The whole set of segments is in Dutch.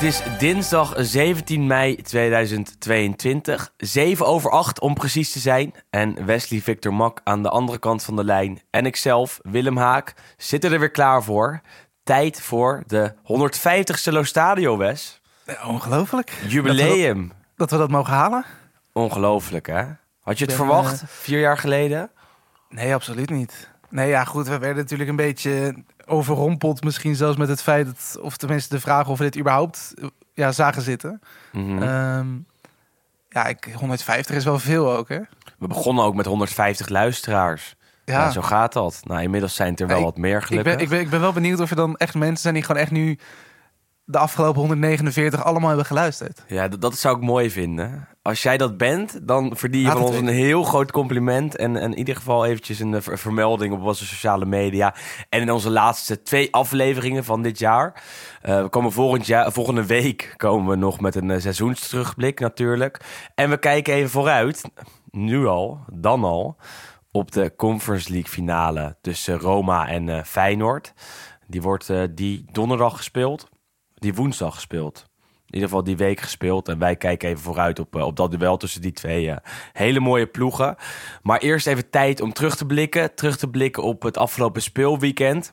Het is dinsdag 17 mei 2022. 7 over 8 om precies te zijn. En Wesley Victor Mak aan de andere kant van de lijn. En ikzelf, Willem Haak, zitten er weer klaar voor. Tijd voor de 150ste Lo Stadio, Wes. Ongelooflijk. Jubileum. Dat we dat, dat we dat mogen halen? Ongelooflijk, hè? Had je het ben, verwacht? eh, Vier jaar geleden? Nee, absoluut niet. Nee, ja, goed. We werden natuurlijk een beetje overrompeld. Misschien zelfs met het feit dat, of tenminste de vraag of we dit überhaupt ja, zagen zitten. Mhm. Ehm, ja, ik, 150 is wel veel ook, hè? We begonnen ook met 150 luisteraars. Ja. Ja. zo gaat dat. Nou, inmiddels zijn het er wel Ik- wat meer Ik gelukkig. ben, ik, ben, ik ben wel benieuwd of er dan echt mensen zijn die gewoon echt nu de afgelopen 149 allemaal hebben geluisterd. Ja, dat, dat zou ik mooi vinden. Als jij dat bent, dan verdien je Laat van ons een heel groot compliment. En, en in ieder geval eventjes een eh, ver- vermelding op onze sociale media. En in onze laatste twee afleveringen van dit jaar. Eh, we komen volgend jaar, volgende week komen we nog met een eh, seizoensterugblik natuurlijk. En we kijken even vooruit, nu al, dan al, op de Conference League finale tussen Roma en Feyenoord. Die wordt die donderdag gespeeld. Die woensdag gespeeld. In ieder geval die week gespeeld. En wij kijken even vooruit op, eh, op dat duel tussen die twee eh, hele mooie ploegen. Maar eerst even tijd om terug te blikken. Terug te blikken op het afgelopen speelweekend.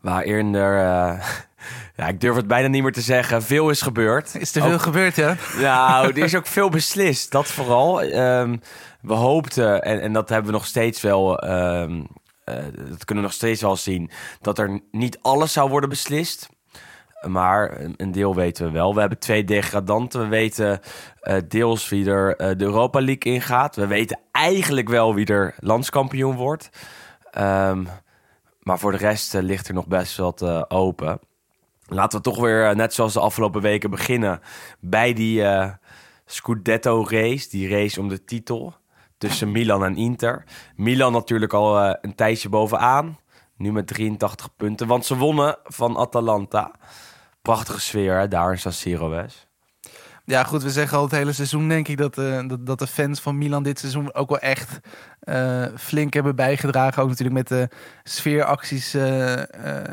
Waarin er, eh, ja, ik durf het bijna niet meer te zeggen, veel is gebeurd. Is er veel Ook- gebeurd, ja? nou, er is ook veel beslist. Dat vooral. Ehm, we hoopten, en, en dat hebben we nog steeds wel. ehm, eh, dat kunnen we nog steeds wel zien. Dat er niet alles zou worden beslist. Maar een- deel weten we wel. We hebben twee degradanten. We weten eh, deels wie er eh, de Europa League ingaat. We weten eigenlijk wel wie er landskampioen wordt. Ehm, maar voor de rest eh, ligt er nog best wat open. Laten we toch weer, net zoals de afgelopen weken, beginnen bij die eh, Scudetto-race. Die race om de titel tussen Milan en Inter. Milan natuurlijk al een tijdje bovenaan. Nu met 83 punten, want ze wonnen van Atalanta. Prachtige sfeer hè, daar in San Siro, Wes. Ja, goed, we zeggen al het hele seizoen, denk ik, dat, eh, dat, dat de fans van Milan dit seizoen ook wel echt eh, flink hebben bijgedragen. Ook natuurlijk met de sfeeracties eh,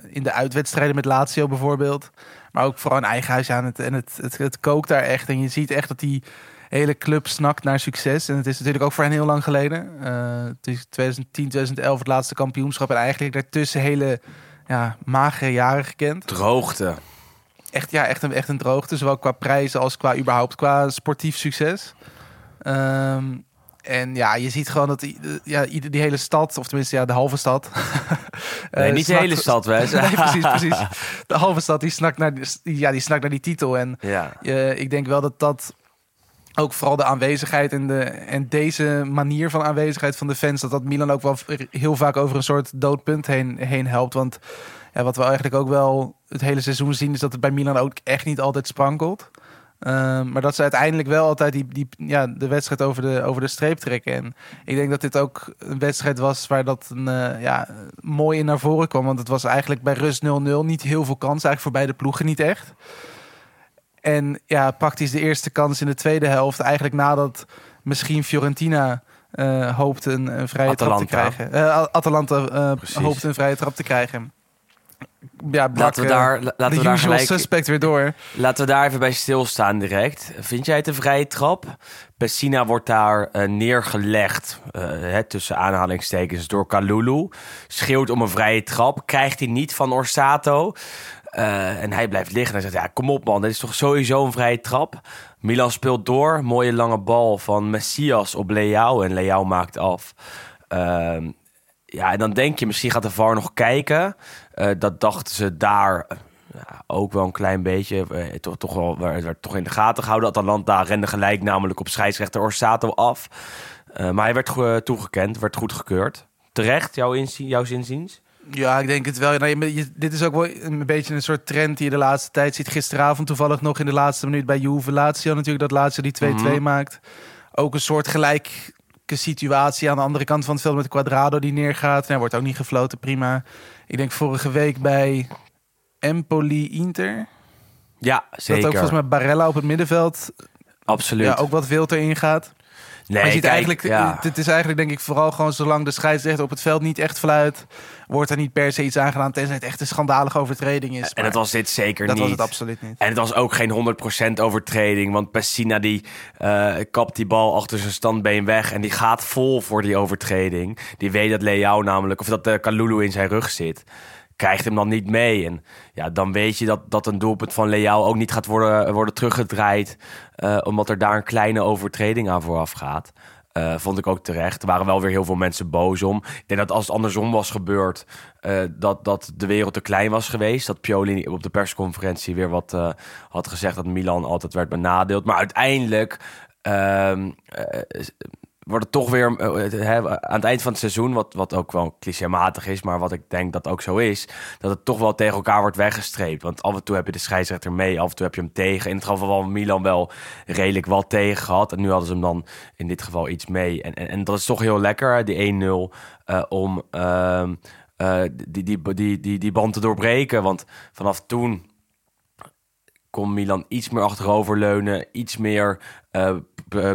in de uitwedstrijden met Lazio bijvoorbeeld. Maar ook vooral in eigen huis aan het, en het, het, het kookt daar echt. En je ziet echt dat die hele club snakt naar succes. En het is natuurlijk ook voor hen heel lang geleden. Het is 2010, 2011 het laatste kampioenschap. En eigenlijk daartussen hele ja, magere jaren gekend Droogte. Echt, ja, echt, een, echt een droogte. Zowel qua prijzen als qua überhaupt qua sportief succes. Ehm, en ja, je ziet gewoon dat die, ja, die hele stad, of tenminste ja, de halve stad. Nee, eh, niet de hele stad, nee, precies, precies. De halve stad die snakt naar, die- ja, die snakt naar die titel. En Ja. eh, ik denk wel dat dat ook vooral de aanwezigheid en, de, en deze manier van aanwezigheid van de fans, dat dat Milan ook wel heel vaak over een soort doodpunt heen, heen helpt. Want ja, wat we eigenlijk ook wel het hele seizoen zien, is dat het bij Milan ook echt niet altijd sprankelt. Ehm, maar dat ze uiteindelijk wel altijd die, die, ja, de wedstrijd over de, over de streep trekken. En ik denk dat dit ook een wedstrijd was waar dat een, eh, ja, mooi in naar voren kwam. Want het was eigenlijk bij rust 0-0 niet heel veel kans. Eigenlijk voor beide ploegen niet echt. En ja, praktisch de eerste kans in de tweede helft. Eigenlijk nadat misschien Fiorentina eh, hoopte een, een vrije trap te krijgen. Atalanta hoopte een vrije trap te krijgen. Ja, Laten we eh, daar, laten de we daar gelijk... suspect weer door. Laten we daar even bij stilstaan direct. Vind jij het een vrije trap? Pessina wordt daar eh, neergelegd, eh, hè, tussen aanhalingstekens, door Kalulu. Schreeuwt om een vrije trap. Krijgt hij niet van Orsato. En hij blijft liggen en hij zegt, ja, kom op man, dit is toch sowieso een vrije trap. Milan speelt door. Mooie lange bal van Messias op Leao. En Leao maakt af. Ja, en dan denk je, misschien gaat de VAR nog kijken. Eh, dat dachten ze daar eh, ja, ook wel een klein beetje. eh, toch, toch wel werd, werd toch in de gaten gehouden. Atalanta rende gelijk namelijk op scheidsrechter Orsato af. Maar hij werd toegekend, werd goedgekeurd. Terecht, jouw, inzien, jouw zinziens? Ja, ik denk het wel. Nou, je- je- dit is ook wel een beetje een soort trend die je de laatste tijd ziet. Gisteravond toevallig nog in de laatste minuut bij Juve Lazio natuurlijk. Dat laatste die 2-2 Mhm. maakt. Ook een soort gelijke situatie aan de andere kant van het veld met Quadrado die neergaat. Nou, wordt ook niet gefloten, prima. Ik denk vorige week bij Empoli-Inter. Ja, Dat zeker. ook volgens mij Barella op het middenveld Absoluut. ja, ook wat wild erin gaat. Nee, maar je ziet kijk, eigenlijk, ja. het is eigenlijk denk ik vooral gewoon zolang de scheidsrechter op het veld niet echt fluit, wordt er niet per se iets aangedaan, tenzij het echt een schandalige overtreding is. En dat was dit zeker dat niet. was het absoluut niet. En het was ook geen 100% overtreding. Want Pessina die eh, kapt die bal achter zijn standbeen weg. En die gaat vol voor die overtreding. Die weet dat Leao namelijk, of dat uh, Kalulu in zijn rug zit. Krijgt hem dan niet mee. En ja, dan weet je dat, dat een doelpunt van Leao ook niet gaat worden, worden teruggedraaid. eh, omdat er daar een kleine overtreding aan vooraf gaat. Eh, vond ik ook terecht. Er waren wel weer heel veel mensen boos om. Ik denk dat als het andersom was gebeurd, eh, dat, dat de wereld te klein was geweest. Dat Pioli op de persconferentie weer wat had gezegd dat Milan altijd werd benadeeld. Maar uiteindelijk ehm, eh, wordt het toch weer eh, aan het eind van het seizoen, wat, wat ook wel clichématig is, maar wat ik denk dat ook zo is, dat het toch wel tegen elkaar wordt weggestreept. Want af en toe heb je de scheidsrechter mee, af en toe heb je hem tegen. In het geval van Milan wel redelijk wat tegen gehad. En nu hadden ze hem dan in dit geval iets mee. En, en, en dat is toch heel lekker, die 1-0, eh, om ehm, eh, die, die, die, die, die band te doorbreken. Want vanaf toen kon Milan iets meer achteroverleunen, iets meer uh,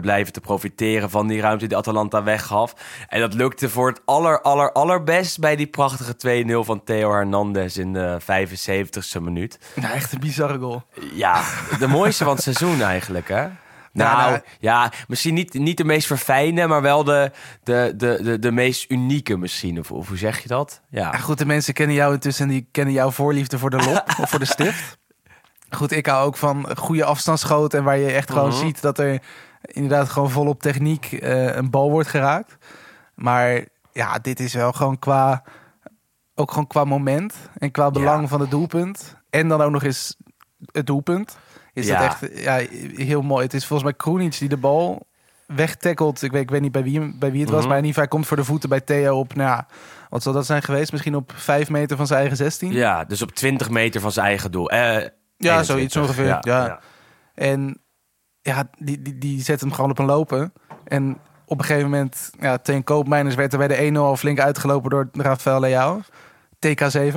blijven te profiteren van die ruimte die Atalanta weggaf. En dat lukte voor het aller, aller, allerbest bij die prachtige 2-0 van Theo Hernandez in de 75ste minuut. Nou, echt een bizarre goal. Ja, de mooiste van het seizoen eigenlijk, hè? Nou, nou, ja, misschien niet, niet de meest verfijnde, maar wel de, de, de, de, de meest unieke misschien. Of, of hoe zeg je dat? Ja. Ja, goed, de mensen kennen jou intussen en die kennen jouw voorliefde voor de lop of voor de stift. Goed, ik hou ook van goede afstandsschoten en waar je echt gewoon Mhm. ziet dat er inderdaad gewoon volop techniek eh, een bal wordt geraakt. Maar ja, dit is wel gewoon qua, ook gewoon qua moment en qua belang Ja. van het doelpunt. En dan ook nog eens het doelpunt. Is Ja. dat echt ja, heel mooi. Het is volgens mij Kroenic die de bal wegtackelt. Ik weet, ik weet niet bij wie, bij wie het was, Mhm. maar in ieder geval komt voor de voeten bij Theo op, nou ja, wat zal dat zijn geweest? Misschien op vijf meter van zijn eigen 16? ja, dus op 20 meter van zijn eigen doel. Eh, Ja, 21. zoiets ongeveer. Ja. En ja, die, die, die zet hem gewoon op een lopen. En op een gegeven moment, ja, ten koopmijners werd er bij de 1-0 al flink uitgelopen door Rafael Leao. TK7.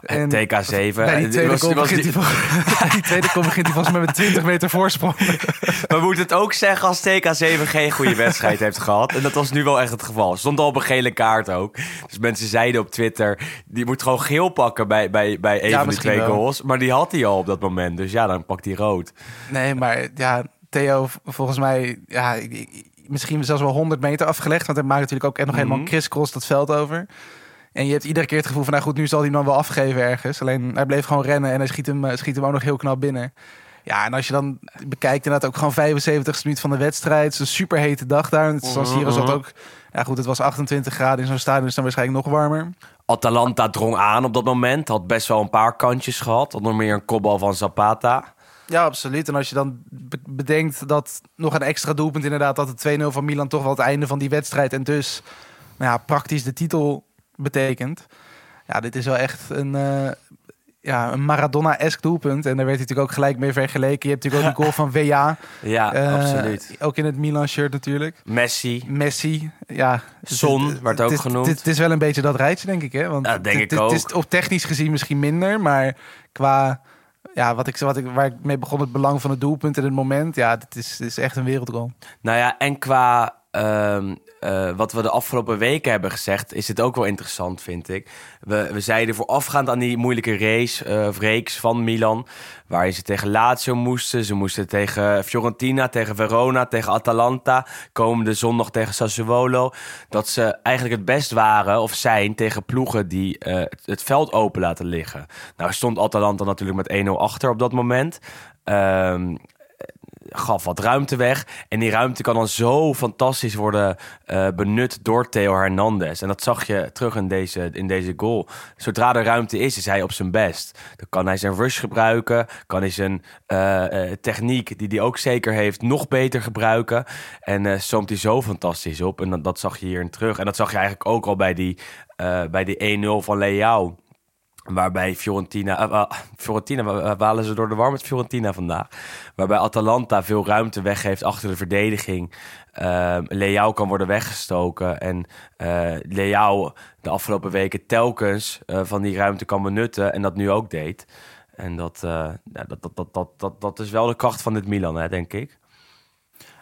En TK7. Bij die tweede was- kom was begint, die- hij vol- bij die tweede kom begint hij mij met 20 meter voorsprong. We moeten het ook zeggen als TK7 geen goede wedstrijd heeft gehad. En dat was nu wel echt het geval. Stond al op een gele kaart ook. Dus mensen zeiden op Twitter... die moet gewoon geel pakken bij, bij, bij een Ja, van die twee wel. goals. Maar die had hij al op dat moment. Dus ja, dan pakt hij rood. Nee, maar ja, Theo, volgens mij, ja, misschien zelfs wel 100 meter afgelegd. Want hij maakt natuurlijk ook echt nog helemaal Mhm. crisscross dat veld over. En je hebt iedere keer het gevoel van, nou goed, nu zal hij hem dan wel afgeven ergens. Alleen hij bleef gewoon rennen en hij schiet hem, eh, schiet hem ook nog heel knap binnen. Ja, en als je dan bekijkt, inderdaad ook gewoon 75 minuut van de wedstrijd. Het is een superhete dag daar. En het San Siro zat Mhm. ook, ja goed, het was 28 graden in zo'n stadion, dus dan waarschijnlijk nog warmer. Atalanta drong aan op dat moment. Had best wel een paar kantjes gehad. Had nog meer een kopbal van Zapata. Ja, absoluut. En als je dan be- bedenkt dat nog een extra doelpunt inderdaad... dat de 2-0 van Milan toch wel het einde van die wedstrijd... en dus nou ja, praktisch de titel betekent. Ja, dit is wel echt een, eh, ja, een Maradona-esk doelpunt. En daar werd hij natuurlijk ook gelijk mee vergeleken. Je hebt natuurlijk ook die goal van WA. Ja, eh, absoluut. Ook in het Milan-shirt natuurlijk. Messi. Messi, ja. het- Son het- werd het ook genoemd. Het, het is wel een beetje dat rijtje, denk ik. Hè? Want Ja, denk het, ik het is op technisch gezien misschien minder, maar qua... Ja, wat ik, wat ik, waar ik mee begon, het belang van het doelpunt in het moment. Ja, dit is, dit is echt een wereldgoal. Nou ja, en qua ehm, eh, wat we de afgelopen weken hebben gezegd, is het ook wel interessant, vind ik. We, we zeiden voorafgaand aan die moeilijke race, eh, of reeks van Milan, waar ze tegen Lazio moesten. Ze moesten tegen Fiorentina, tegen Verona, tegen Atalanta. Komende zondag tegen Sassuolo. Dat ze eigenlijk het best waren, of zijn, tegen ploegen die eh, het, het veld open laten liggen. Nou stond Atalanta natuurlijk met 1-0 achter op dat moment. Ehm gaf wat ruimte weg. En die ruimte kan dan zo fantastisch worden eh, benut door Theo Hernandez. En dat zag je terug in deze, in deze goal. Zodra er ruimte is, is hij op zijn best. Dan kan hij zijn rush gebruiken. Kan hij zijn eh, eh, techniek, die hij ook zeker heeft, nog beter gebruiken. En eh zoomt hij zo fantastisch op. En dat, dat zag je hierin terug. En dat zag je eigenlijk ook al bij die, bij die 1-0 van Leao. Waarbij Fiorentina, wel, Fiorentina, halen ze door de war met Fiorentina vandaag. Waarbij Atalanta veel ruimte weggeeft achter de verdediging. Uh, Leao kan worden weggestoken. En eh Leao de afgelopen weken telkens eh, van die ruimte kan benutten. En dat nu ook deed. En dat, dat, dat, dat, dat, dat is wel de kracht van dit Milan, hè, denk ik.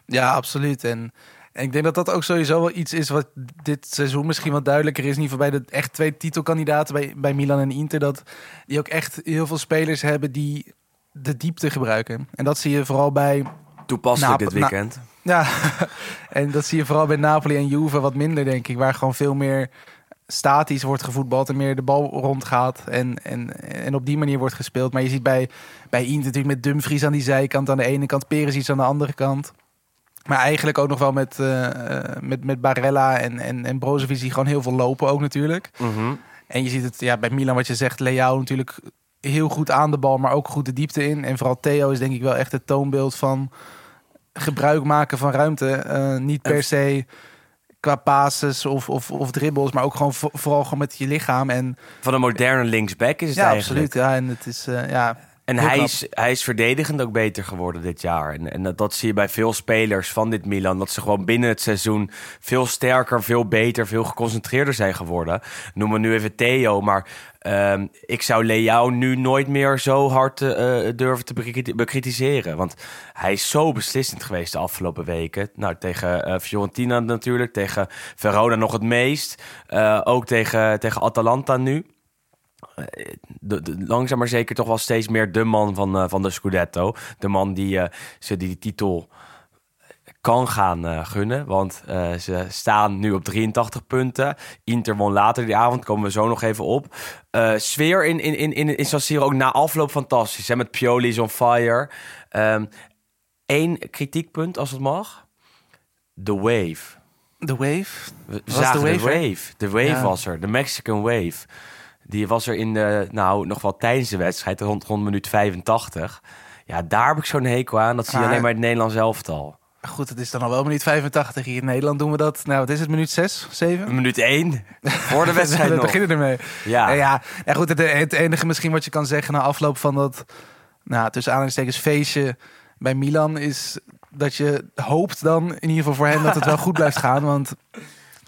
Ja, absoluut. En, en ik denk dat dat ook sowieso wel iets is wat dit seizoen misschien wat duidelijker is. In ieder geval bij de echt twee titelkandidaten bij, bij Milan en Inter. Dat die ook echt heel veel spelers hebben die de diepte gebruiken. En dat zie je vooral bij Toepasselijk dit weekend. Ja, en dat zie je vooral bij Napoli en Juve wat minder, denk ik. Waar gewoon veel meer statisch wordt gevoetbald en meer de bal rondgaat. En, en, en op die manier wordt gespeeld. Maar je ziet bij, bij Inter natuurlijk met Dumfries aan die zijkant aan de ene kant, Perisic aan de andere kant. Maar eigenlijk ook nog wel met, eh, eh, met, met Barella en, en, en Brozovic die gewoon heel veel lopen ook natuurlijk. Mhm. En je ziet het ja, bij Milan wat je zegt, Leao natuurlijk heel goed aan de bal, maar ook goed de diepte in. En vooral Theo is denk ik wel echt het toonbeeld van gebruik maken van ruimte. Eh, niet per se qua passes of, of, of dribbles, maar ook gewoon vo- vooral gewoon met je lichaam. En Van een moderne linksback is het ja, eigenlijk. absoluut. Ja, en het is ja. En Heel hij knap. is, hij is verdedigend ook beter geworden dit jaar. En, en dat, dat zie je bij veel spelers van dit Milan. Dat ze gewoon binnen het seizoen veel sterker, veel beter, veel geconcentreerder zijn geworden. Noem me nu even Theo, maar ehm, ik zou Leao nu nooit meer zo hard eh, durven te bekriti- bekritiseren. Want hij is zo beslissend geweest de afgelopen weken. Nou, tegen eh, Fiorentina natuurlijk, tegen Verona nog het meest. Eh, ook tegen, tegen Atalanta nu de, de- langzaam maar zeker toch wel steeds meer de man van, eh, van de Scudetto. De man die eh, ze die titel kan gaan eh, gunnen. Want eh, ze staan nu op 83 punten. Inter won later die avond, komen we zo nog even op. Eh, sfeer in, in, in, in, in San Siro ook na afloop fantastisch. Hè? Met Pioli is on fire. Eén kritiekpunt, als het mag. De wave. De Wave. We Was zagen de de wave wave. De wave Ja. was er. De Mexican wave. Die was er in de, nou, nog wel tijdens de wedstrijd, rond, rond minuut 85. Ja, daar heb ik zo'n hekel aan. Dat zie je alleen maar in het Nederlands elftal. Goed, het is dan al wel minuut 85. Hier in Nederland doen we dat. Nou, wat is het? Minuut 6, 7? Minuut 1, voor de wedstrijd we beginnen ermee. Ja. Ja, ja. En goed, het, het enige misschien wat je kan zeggen na afloop van dat, nou, tussen aanhalingstekens feestje bij Milan is dat je hoopt dan in ieder geval voor hen dat het wel goed blijft gaan. Want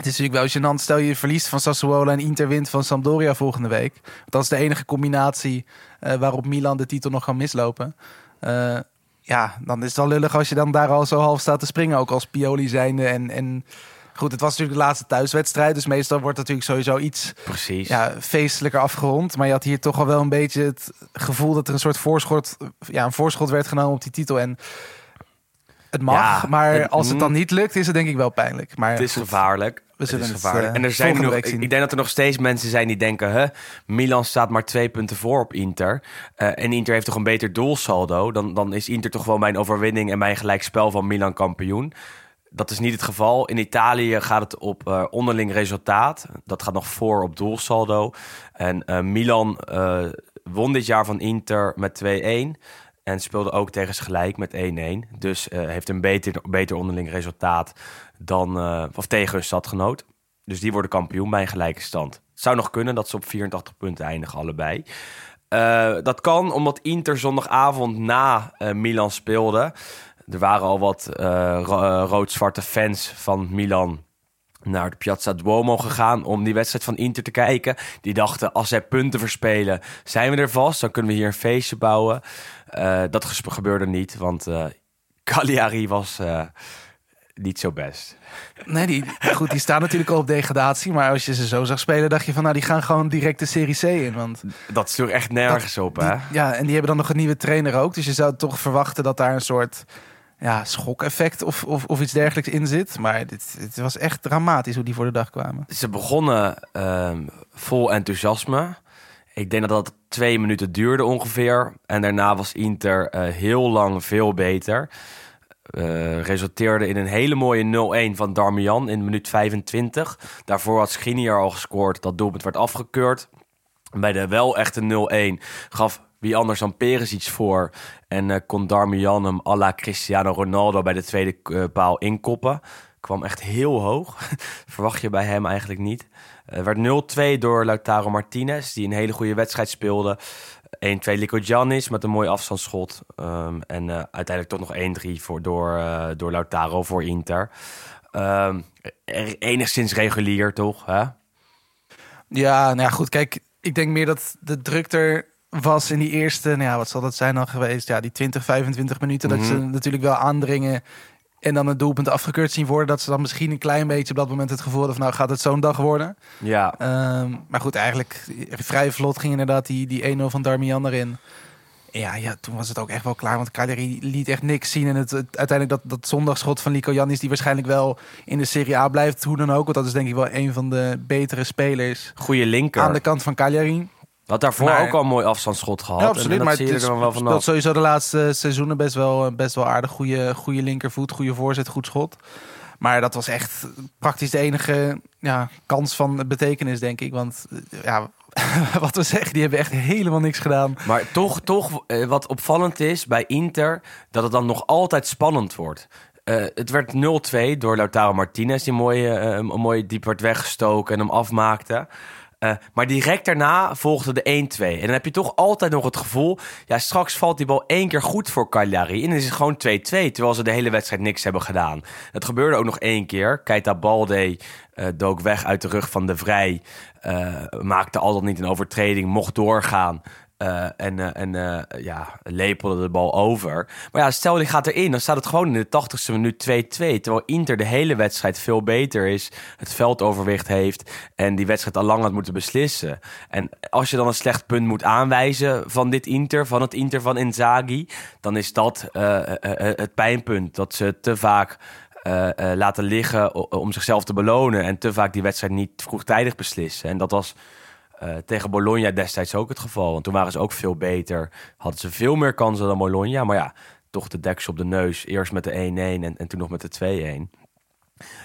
het is natuurlijk wel gênant. Stel je verliest van Sassuolo en Inter wint van Sampdoria volgende week. Dat is de enige combinatie eh, waarop Milan de titel nog kan mislopen. Eh, ja, dan is het wel lullig als je dan daar al zo half staat te springen. Ook als Pioli zijnde. En, en goed, het was natuurlijk de laatste thuiswedstrijd. Dus meestal wordt het natuurlijk sowieso iets Precies. ja, feestelijker afgerond. Maar je had hier toch al wel een beetje het gevoel dat er een soort voorschot, ja, een voorschot werd genomen op die titel. En het mag, Ja, maar het- als het dan mm. niet lukt, is het denk ik wel pijnlijk. Maar Het is goed, gevaarlijk. We zullen het is het, gevaarlijk. eh, en er zijn nog, ik, denk dat er nog steeds mensen zijn die denken: hè, Milan staat maar twee punten voor op Inter. Eh, en Inter heeft toch een beter doelsaldo. Dan, dan is Inter toch wel mijn overwinning en mijn gelijkspel van Milan kampioen. Dat is niet het geval. In Italië gaat het op eh, onderling resultaat. Dat gaat nog voor op doelsaldo. En Milan won dit jaar van Inter met 2-1. En speelde ook tegen gelijk met 1-1. Dus eh, heeft een beter, beter onderling resultaat dan, eh, of tegen hun stadgenoot. Dus die worden kampioen bij een gelijke stand. Zou nog kunnen dat ze op 84 punten eindigen allebei. Eh, dat kan omdat Inter zondagavond na Milan speelde. Er waren al wat ro- rood-zwarte fans van Milan naar de Piazza Duomo gegaan om die wedstrijd van Inter te kijken. Die dachten, als zij punten verspelen, zijn we er vast. Dan kunnen we hier een feestje bouwen. Eh, dat gebeurde niet, want eh Cagliari was eh, niet zo best. Nee, die, goed, die staan natuurlijk al op degradatie. Maar als je ze zo zag spelen, dacht je van, nou, die gaan gewoon direct de Serie C in. Want Dat sloeg echt nergens op, hè? die- ja, en die hebben dan nog een nieuwe trainer ook. Dus je zou toch verwachten dat daar een soort ja, schokeffect of, of, of iets dergelijks in zit. Maar dit, het was echt dramatisch hoe die voor de dag kwamen. Ze begonnen ehm, vol enthousiasme. Ik denk dat dat twee minuten duurde ongeveer. En daarna was Inter eh, heel lang veel beter. eh, resulteerde in een hele mooie 0-1 van Darmian in minuut 25. Daarvoor had Skriniar al gescoord. Dat doelpunt werd afgekeurd. Bij de wel echte 0-1 gaf wie anders dan Perisic voor. En eh, kon Darmian hem à la Cristiano Ronaldo bij de tweede paal inkoppen. Kwam echt heel hoog. Verwacht je bij hem eigenlijk niet. Het werd 0-2 door Lautaro Martinez, die een hele goede wedstrijd speelde. 1-2 Lico Giannis met een mooi afstandsschot. Ehm, en eh, uiteindelijk toch nog 1-3 voor, door, eh, door Lautaro voor Inter. Er- enigszins regulier, toch? Hè? Ja, nou ja, goed. Kijk, ik denk meer dat de druk er was in die eerste, nou ja, wat zal dat zijn dan geweest? Ja, die 20, 25 minuten. Dat ze natuurlijk wel aandringen en dan het doelpunt afgekeurd zien worden. Dat ze dan misschien een klein beetje op dat moment het gevoel hadden van, nou gaat het zo'n dag worden. Ja, Ehm, maar goed, eigenlijk vrij vlot ging inderdaad die, die 1-0 van Darmian erin. Ja, ja, toen was het ook echt wel klaar. Want Cagliari liet echt niks zien. En het, het- uiteindelijk dat, dat zondagschot van Lico Jannis... die waarschijnlijk wel in de Serie A blijft. Hoe dan ook. Want dat is denk ik wel een van de betere spelers... goede linker. aan de kant van Cagliari. Had daarvoor ook al een mooi afstandsschot gehad. Ja, En absoluut. dat Maar zie je is, er dan wel vanaf. sowieso de laatste seizoenen best wel, best wel aardig. Goede, goede linkervoet, goede voorzet, goed schot. Maar dat was echt praktisch de enige ja, kans van betekenis, denk ik. Want eh, ja, wat we zeggen, die hebben echt helemaal niks gedaan. Maar toch, toch eh, wat opvallend is bij Inter, dat het dan nog altijd spannend wordt. Eh, het werd 0-2 door Lautaro Martinez, die mooi, eh, een mooi diep werd weggestoken en hem afmaakte. Eh, maar direct daarna volgde de 1-2. En dan heb je toch altijd nog het gevoel... ja, straks valt die bal één keer goed voor Cagliari... en dan is het gewoon 2-2, terwijl ze de hele wedstrijd niks hebben gedaan. Het gebeurde ook nog één keer. Keita Balde eh, dook weg uit de rug van de Vrij... eh, maakte al dan niet een overtreding, mocht doorgaan... Eh, en eh, en eh, ja, lepelde de bal over. Maar ja, stel die gaat erin, dan staat het gewoon in de 80ste minuut 2-2. Terwijl Inter de hele wedstrijd veel beter is, het veldoverwicht heeft en die wedstrijd al lang had moeten beslissen. En als je dan een slecht punt moet aanwijzen van dit Inter, van het Inter van Inzaghi, dan is dat het pijnpunt. Dat ze te vaak laten liggen om zichzelf te belonen en te vaak die wedstrijd niet vroegtijdig beslissen. En dat was eh, tegen Bologna destijds ook het geval. Want toen waren ze ook veel beter. Hadden ze veel meer kansen dan Bologna. Maar ja, toch de deksel op de neus. Eerst met de 1-1 en, en toen nog met de 2-1.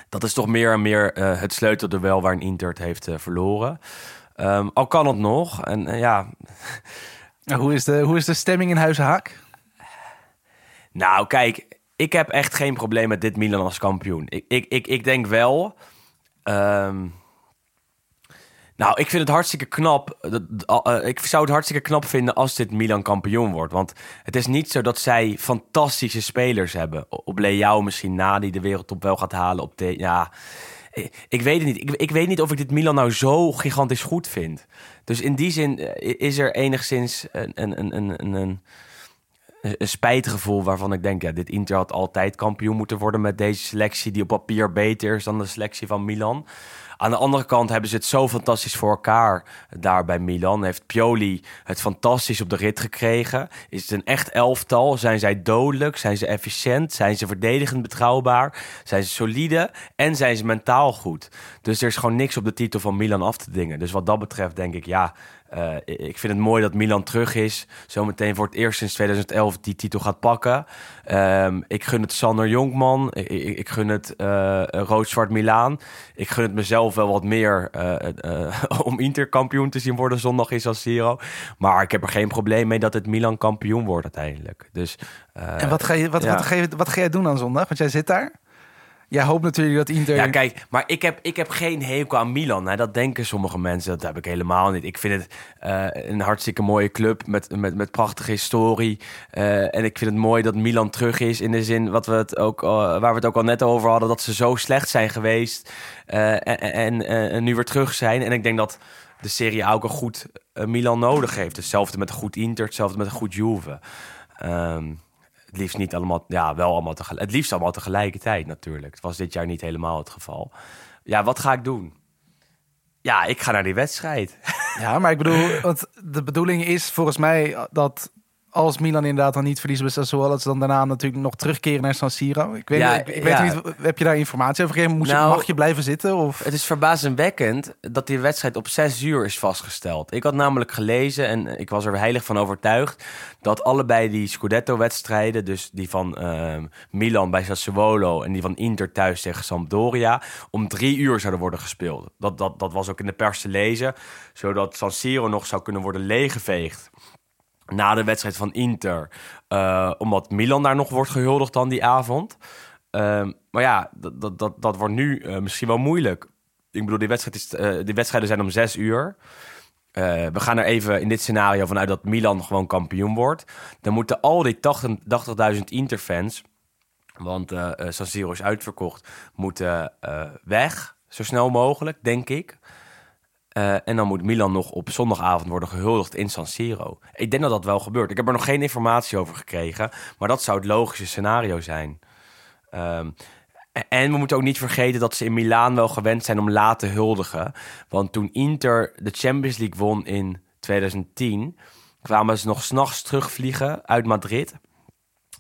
Dat is toch meer en meer eh, het sleutelduel waarin Inter het heeft eh, verloren. Ehm, al kan het nog. En ja, hoe, is de, hoe is de stemming in Huis Haak? Nou, kijk, ik heb echt geen probleem met dit Milan als kampioen. Ik, ik, ik, ik denk wel. ehm, nou, ik vind het hartstikke knap. eh, ik zou het hartstikke knap vinden als dit Milan kampioen wordt. Want het is niet zo dat zij fantastische spelers hebben. Op Leao misschien na, die de wereldtop wel gaat halen. Op de, ja, ik, weet het niet. Ik, ik weet niet of ik dit Milan nou zo gigantisch goed vind. Dus in die zin eh, is er enigszins een, een, een, een een spijtgevoel waarvan ik denk, ja, dit Inter had altijd kampioen moeten worden met deze selectie die op papier beter is dan de selectie van Milan. Aan de andere kant hebben ze het zo fantastisch voor elkaar daar bij Milan. Heeft Pioli het fantastisch op de rit gekregen? Is het een echt elftal? Zijn zij dodelijk? Zijn ze efficiënt? Zijn ze verdedigend betrouwbaar? Zijn ze solide? En zijn ze mentaal goed? Dus er is gewoon niks op de titel van Milan af te dingen. Dus wat dat betreft denk ik, ja, eh, ik vind het mooi dat Milan terug is. Zometeen voor het eerst sinds 2011 die titel gaat pakken. Ehm, ik gun het Sander Jonkman. Ik, ik, ik gun het eh Rood-Zwart Milaan. Ik gun het mezelf wel wat meer eh, om Inter kampioen te zien worden zondag in San Siro. Maar ik heb er geen probleem mee dat het Milan kampioen wordt uiteindelijk. Dus, En wat ga, je, wat, ja. wat, ga je, wat ga jij doen aan zondag? Want jij zit daar. Jij hoopt natuurlijk dat Inter... Ja, kijk, maar ik heb, ik heb geen hekel aan Milan. Hè. Dat denken sommige mensen, dat heb ik helemaal niet. Ik vind het eh, een hartstikke mooie club met, met, met prachtige historie. Eh, en ik vind het mooi dat Milan terug is in de zin wat we het ook, waar we het ook al net over hadden, dat ze zo slecht zijn geweest eh, en, en, en, nu weer terug zijn. En ik denk dat de Serie ook een goed Milan nodig heeft. Hetzelfde met een goed Inter, hetzelfde met een goed Juve. Ehm, het liefst niet allemaal, ja, wel allemaal tegelijk. Het liefst allemaal tegelijkertijd natuurlijk. Het was dit jaar niet helemaal het geval. Ja, wat ga ik doen? Ja, ik ga naar die wedstrijd. Ja, maar ik bedoel, want de bedoeling is volgens mij dat als Milan inderdaad dan niet verliezen bij Sassuolo, dat ze dan daarna natuurlijk nog terugkeren naar San Siro. Ik weet, Ja, ik, ik weet niet, heb je daar informatie over gegeven? Moest je- Nou, mag je blijven zitten? Of? Het is verbazingwekkend dat die wedstrijd op 6 uur is vastgesteld. Ik had namelijk gelezen en ik was er heilig van overtuigd dat allebei die Scudetto-wedstrijden, dus die van ehm, Milan bij Sassuolo en die van Inter thuis tegen Sampdoria, om drie uur zouden worden gespeeld. Dat, dat, dat was ook in de pers te lezen, zodat San Siro nog zou kunnen worden leeggeveegd na de wedstrijd van Inter. eh, omdat Milan daar nog wordt gehuldigd dan die avond. Ehm, maar ja, dat, dat, dat, dat wordt nu eh, misschien wel moeilijk. Ik bedoel, die, wedstrijd is, eh, die wedstrijden zijn om zes uur. We gaan er even in dit scenario vanuit dat Milan gewoon kampioen wordt. Dan moeten al die 80 80.000 Inter-fans, want San Siro is uitverkocht, moeten weg. Zo snel mogelijk, denk ik. Eh, en dan moet Milan nog op zondagavond worden gehuldigd in San Siro. Ik denk dat dat wel gebeurt. Ik heb er nog geen informatie over gekregen. Maar dat zou het logische scenario zijn. Ehm, en we moeten ook niet vergeten dat ze in Milaan wel gewend zijn om laat te huldigen. Want toen Inter de Champions League won in 2010... kwamen ze nog s'nachts terugvliegen uit Madrid.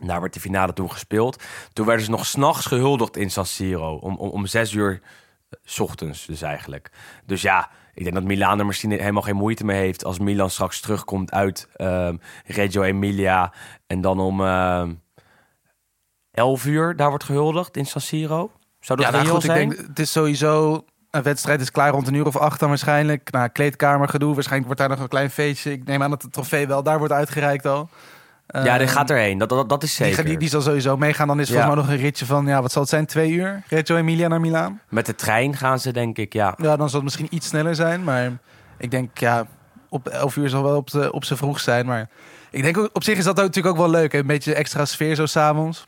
Daar werd de finale toen gespeeld. Toen werden ze nog s'nachts gehuldigd in San Siro. Om, om, om zes uur eh, 's ochtends dus eigenlijk. Dus ja, ik denk dat Milaan er misschien helemaal geen moeite mee heeft... als Milan straks terugkomt uit ehm, Reggio Emilia... en dan om ehm 11 uur daar wordt gehuldigd in San Siro. Zou dat Ja, nou goed, ik zijn? denk, het is sowieso... Een wedstrijd is klaar rond een uur of acht dan waarschijnlijk. Nou, kleedkamergedoe. Waarschijnlijk wordt daar nog een klein feestje. Ik neem aan dat de trofee wel daar wordt uitgereikt al. Ja, die Ehm, gaat erheen. Dat, dat, dat is zeker. die, die zal sowieso meegaan. Dan is Ja. volgens mij nog een ritje van, ja, wat zal het zijn? Twee uur? Reggio Emilia naar Milaan? Met de trein gaan ze, denk ik, ja. Ja, dan zal het misschien iets sneller zijn. Maar ik denk, ja, op 11 uur zal wel op, de, op vroeg zijn. Maar ik denk ook, op zich is dat ook natuurlijk ook wel leuk. hè. Een beetje extra sfeer zo s'avonds.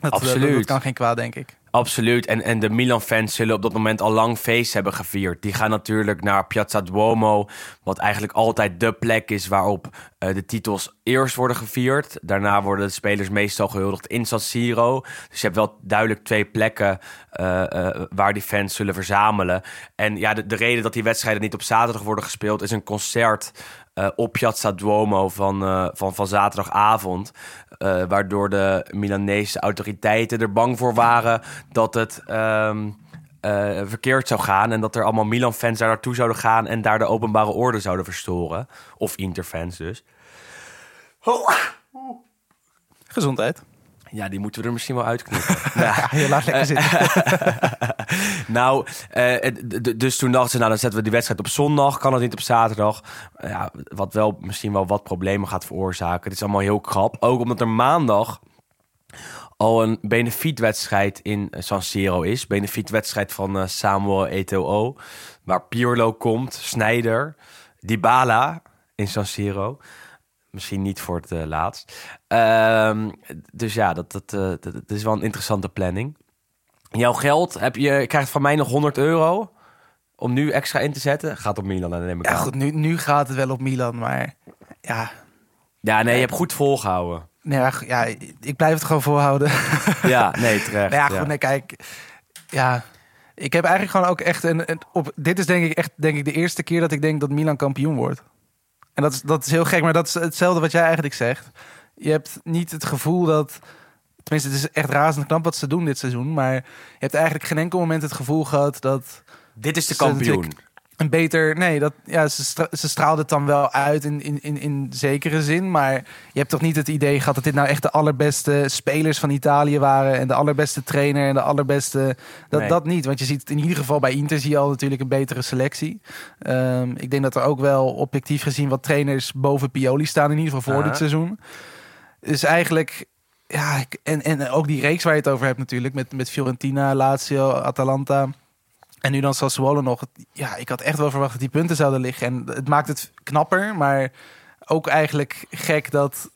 Dat, eh, Absoluut. Dat kan geen kwaad, denk ik. Absoluut. En, en de Milan-fans zullen op dat moment al lang feest hebben gevierd. Die gaan natuurlijk naar Piazza Duomo, wat eigenlijk altijd de plek is waarop eh, de titels eerst worden gevierd. Daarna worden de spelers meestal gehuldigd in San Siro. Dus je hebt wel duidelijk twee plekken eh, eh, waar die fans zullen verzamelen. En ja, de, de reden dat die wedstrijden niet op zaterdag worden gespeeld, is een concert eh, op Piazza Duomo van, eh, van, van zaterdagavond. Eh, waardoor de Milanese autoriteiten er bang voor waren dat het ehm, eh, verkeerd zou gaan. En dat er allemaal Milan-fans daar naartoe zouden gaan en daar de openbare orde zouden verstoren. Of Inter-fans dus. Gezondheid. Ja, die moeten we er misschien wel uitknippen. ja. Je laat lekker zitten. Nou, eh, dus toen dachten ze, nou dan zetten we die wedstrijd op zondag, kan het niet op zaterdag. Ja, wat wel misschien wel wat problemen gaat veroorzaken. Het is allemaal heel krap. Ook omdat er maandag al een benefietwedstrijd in San Siro is. Benefietwedstrijd van eh, Samuel Eto'o. Waar Pirlo komt, Snijder, Dybala in San Siro. Misschien niet voor het eh, laatst. Ehm, dus ja, dat, dat, eh, dat, dat is wel een interessante planning. Jouw geld, heb je, krijgt van mij nog 100 euro om nu extra in te zetten. Gaat op Milan, dan neem ik Ja, aan. goed, nu, nu gaat het wel op Milan. Maar ja, Ja, nee, je hebt goed volgehouden. nee, ja, ik blijf het gewoon voorhouden. Ja, nee, terecht. Nou ja, goed, ja. nee, kijk. Ja, ik heb eigenlijk gewoon ook echt een, een- op. Dit is denk ik echt, denk ik, de eerste keer dat ik denk dat Milan kampioen wordt. En dat is, dat is heel gek, maar dat is hetzelfde wat jij eigenlijk zegt. Je hebt niet het gevoel dat. Tenminste, het is echt razend knap wat ze doen dit seizoen. Maar je hebt eigenlijk geen enkel moment het gevoel gehad dat Dit is de kampioen. Een beter. Nee, dat, ja, ze, stra- ze straalde het dan wel uit in, in, in, in zekere zin. Maar je hebt toch niet het idee gehad dat dit nou echt de allerbeste spelers van Italië waren. En de allerbeste trainer en de allerbeste. Dat, Nee. dat niet. Want je ziet in ieder geval bij Inter zie je al natuurlijk een betere selectie. Ehm, ik denk dat er ook wel objectief gezien wat trainers boven Pioli staan. In ieder geval voor dit seizoen. Dus eigenlijk. Ja, en, en ook die reeks waar je het over hebt natuurlijk. Met, met Fiorentina, Lazio, Atalanta. En nu dan Sassuolo nog. Ja, ik had echt wel verwacht dat die punten zouden liggen. En het maakt het knapper, maar ook eigenlijk gek dat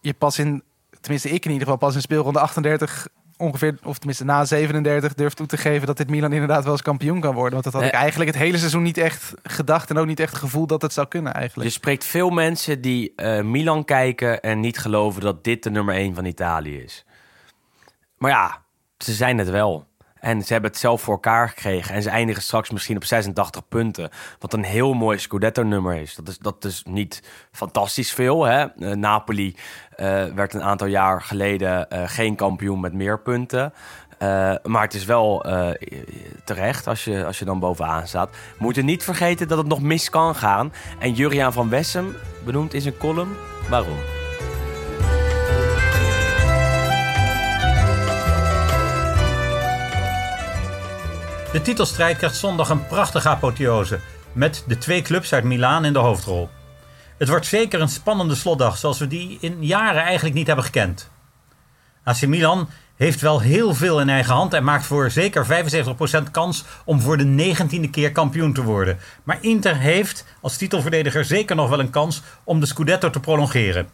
je pas in, tenminste ik in ieder geval, pas in speelronde 38 ongeveer, of tenminste na 37 durft toe te geven dat dit Milan inderdaad wel eens kampioen kan worden. Want dat had ik eigenlijk het hele seizoen niet echt gedacht en ook niet echt gevoeld dat het zou kunnen eigenlijk. Je spreekt veel mensen die eh, Milan kijken en niet geloven dat dit de nummer 1 van Italië is. Maar ja, ze zijn het wel. En ze hebben het zelf voor elkaar gekregen. En ze eindigen straks misschien op 86 punten. Wat een heel mooi Scudetto-nummer is. Dat is, dat is niet fantastisch veel. Hè? Eh, Napoli eh, werd een aantal jaar geleden eh, geen kampioen met meer punten. Maar het is wel terecht als je, als je dan bovenaan staat. We moeten niet vergeten dat het nog mis kan gaan. En Juriaan van Wessem benoemt in zijn column waarom. De titelstrijd krijgt zondag een prachtige apotheose. Met de twee clubs uit Milaan in de hoofdrol. Het wordt zeker een spannende slotdag zoals we die in jaren eigenlijk niet hebben gekend. AC Milan heeft wel heel veel in eigen hand en maakt voor zeker 75% kans om voor de negentiende keer kampioen te worden. Maar Inter heeft als titelverdediger zeker nog wel een kans om de Scudetto te prolongeren.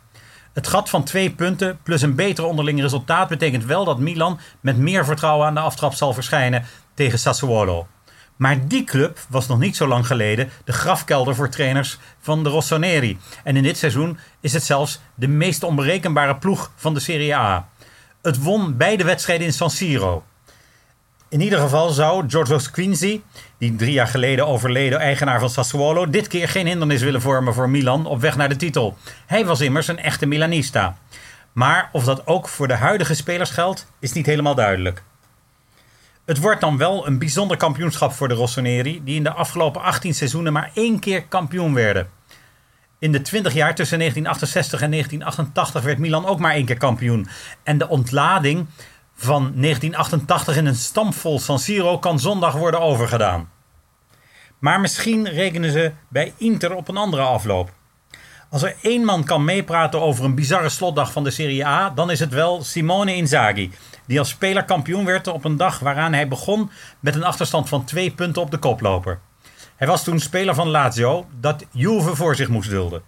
Het gat van twee punten plus een beter onderling resultaat betekent wel dat Milan met meer vertrouwen aan de aftrap zal verschijnen tegen Sassuolo. Maar die club was nog niet zo lang geleden de grafkelder voor trainers van de Rossoneri. En in dit seizoen is het zelfs de meest onberekenbare ploeg van de Serie A. Het won beide wedstrijden in San Siro. In ieder geval zou Giorgio Quincy, die drie jaar geleden overleden eigenaar van Sassuolo, dit keer geen hindernis willen vormen voor Milan op weg naar de titel. Hij was immers een echte Milanista. Maar of dat ook voor de huidige spelers geldt, is niet helemaal duidelijk. Het wordt dan wel een bijzonder kampioenschap voor de Rossoneri, die in de afgelopen 18 seizoenen maar één keer kampioen werden. In de 20 jaar tussen 1968 en 1988 werd Milan ook maar één keer kampioen. En de ontlading van 1988 in een stampvol San Siro kan zondag worden overgedaan. Maar misschien rekenen ze bij Inter op een andere afloop. Als er één man kan meepraten over een bizarre slotdag van de Serie A, dan is het wel Simone Inzaghi, die als speler kampioen werd op een dag waaraan hij begon met een achterstand van twee punten op de koploper. Hij was toen speler van Lazio, dat Juve voor zich moest dulden.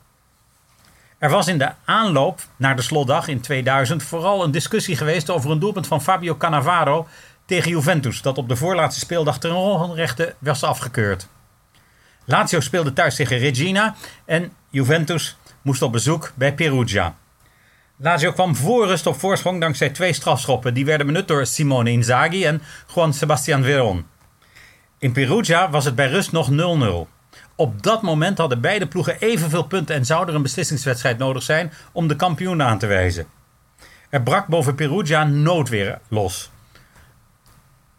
Er was in de aanloop naar de slotdag in 2000 vooral een discussie geweest over een doelpunt van Fabio Cannavaro tegen Juventus, dat op de voorlaatste speeldag ten onrechte was afgekeurd. Lazio speelde thuis tegen Regina en Juventus moest op bezoek bij Perugia. Lazio kwam voor rust op voorsprong dankzij twee strafschoppen. Die werden benut door Simone Inzaghi en Juan Sebastian Veron. In Perugia was het bij rust nog 0-0. Op dat moment hadden beide ploegen evenveel punten en zou er een beslissingswedstrijd nodig zijn om de kampioen aan te wijzen. Er brak boven Perugia noodweer los.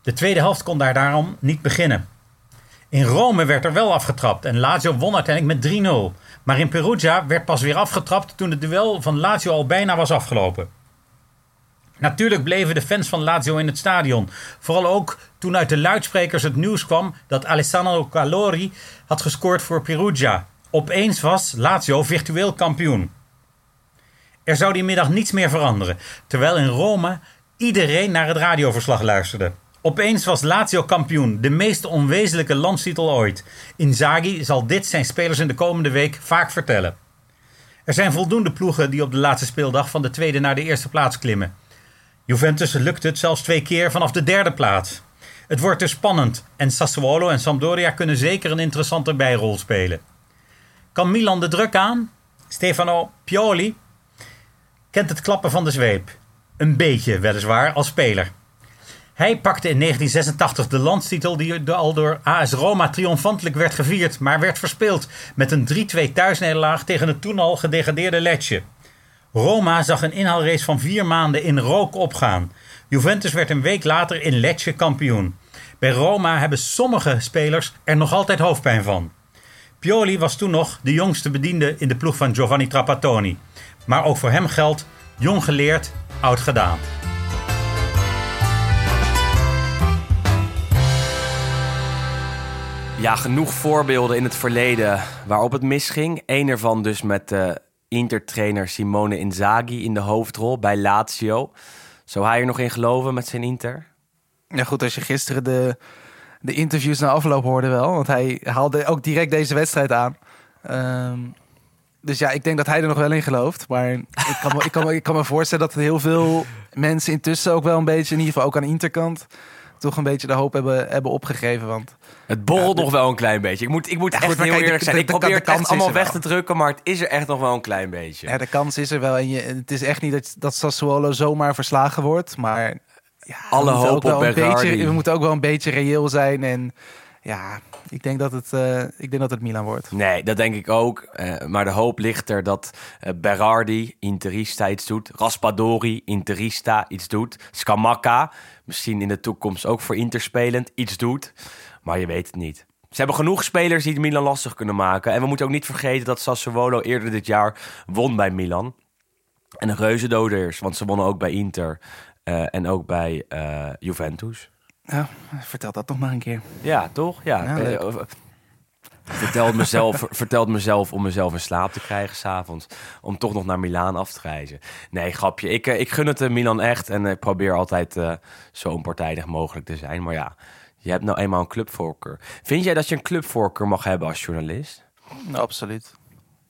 De tweede helft kon daar daarom niet beginnen. In Rome werd er wel afgetrapt en Lazio won uiteindelijk met 3-0. Maar in Perugia werd pas weer afgetrapt toen het duel van Lazio al bijna was afgelopen. Natuurlijk bleven de fans van Lazio in het stadion. Vooral ook toen uit de luidsprekers het nieuws kwam dat Alessandro Calori had gescoord voor Perugia. Opeens was Lazio virtueel kampioen. Er zou die middag niets meer veranderen, terwijl in Rome iedereen naar het radioverslag luisterde. Opeens was Lazio kampioen, de meest onwezenlijke landstitel ooit. Inzaghi zal dit zijn spelers in de komende week vaak vertellen. Er zijn voldoende ploegen die op de laatste speeldag van de tweede naar de eerste plaats klimmen. Juventus lukt het zelfs twee keer vanaf de derde plaats. Het wordt dus spannend en Sassuolo en Sampdoria kunnen zeker een interessante bijrol spelen. Kan Milan de druk aan? Stefano Pioli kent het klappen van de zweep. Een beetje weliswaar als speler. Hij pakte in 1986 de landstitel die al door AS Roma triomfantelijk werd gevierd, maar werd verspeeld met een 3-2 thuisnederlaag tegen het toen al gedegradeerde Lecce. Roma zag een inhaalrace van vier maanden in rook opgaan. Juventus werd een week later in Lecce kampioen. Bij Roma hebben sommige spelers er nog altijd hoofdpijn van. Pioli was toen nog de jongste bediende in de ploeg van Giovanni Trapattoni. Maar ook voor hem geldt jong geleerd, oud gedaan. Ja, genoeg voorbeelden in het verleden waarop het misging. Eén ervan dus met de Inter-trainer Simone Inzaghi in de hoofdrol bij Lazio. Zou hij er nog in geloven met zijn Inter? Ja, goed, als je gisteren de, de interviews na afloop hoorde wel. Want hij haalde ook direct deze wedstrijd aan. Ehm, dus ja, ik denk dat hij er nog wel in gelooft. Maar ik kan, me, ik, kan me, ik kan me voorstellen dat heel veel mensen intussen ook wel een beetje, in ieder geval ook aan de Interkant, toch een beetje de hoop hebben, hebben opgegeven. Want Het borrelt nog wel een klein beetje. Ik moet, ik moet Ja, echt goed, heel kijk, eerlijk de- zijn. de- Ik de- probeer het echt allemaal weg wel. te drukken, maar het is er echt nog wel een klein beetje. ja, de kans is er wel. En je, het is echt niet dat, dat Sassuolo zomaar verslagen wordt. Maar alle we moeten hoop op een beetje, We moeten ook wel een beetje reëel zijn. En ja, ik denk dat het, eh, ik denk dat het Milan wordt. Nee, dat denk ik ook. Eh, maar de hoop ligt er dat eh, Berardi, Interista, iets doet. Raspadori, Interista, iets doet. Scamacca, misschien in de toekomst ook voor Inter spelend, iets doet. Maar je weet het niet. Ze hebben genoeg spelers die het Milan lastig kunnen maken. En we moeten ook niet vergeten dat Sassuolo eerder dit jaar won bij Milan. En een reuzendoder is, want ze wonnen ook bij Inter eh, en ook bij eh, Juventus. Vertel dat nog maar een keer. Ja, toch? Ja. Ja, vertelt mezelf, vertelt mezelf om mezelf in slaap te krijgen s'avonds. Om toch nog naar Milaan af te reizen. Nee, grapje. Ik, eh, ik gun het eh, Milan echt. En ik probeer altijd eh, zo onpartijdig mogelijk te zijn. Maar ja, je hebt nou eenmaal een clubvoorkeur. Vind jij dat je een clubvoorkeur mag hebben als journalist? Nou, absoluut.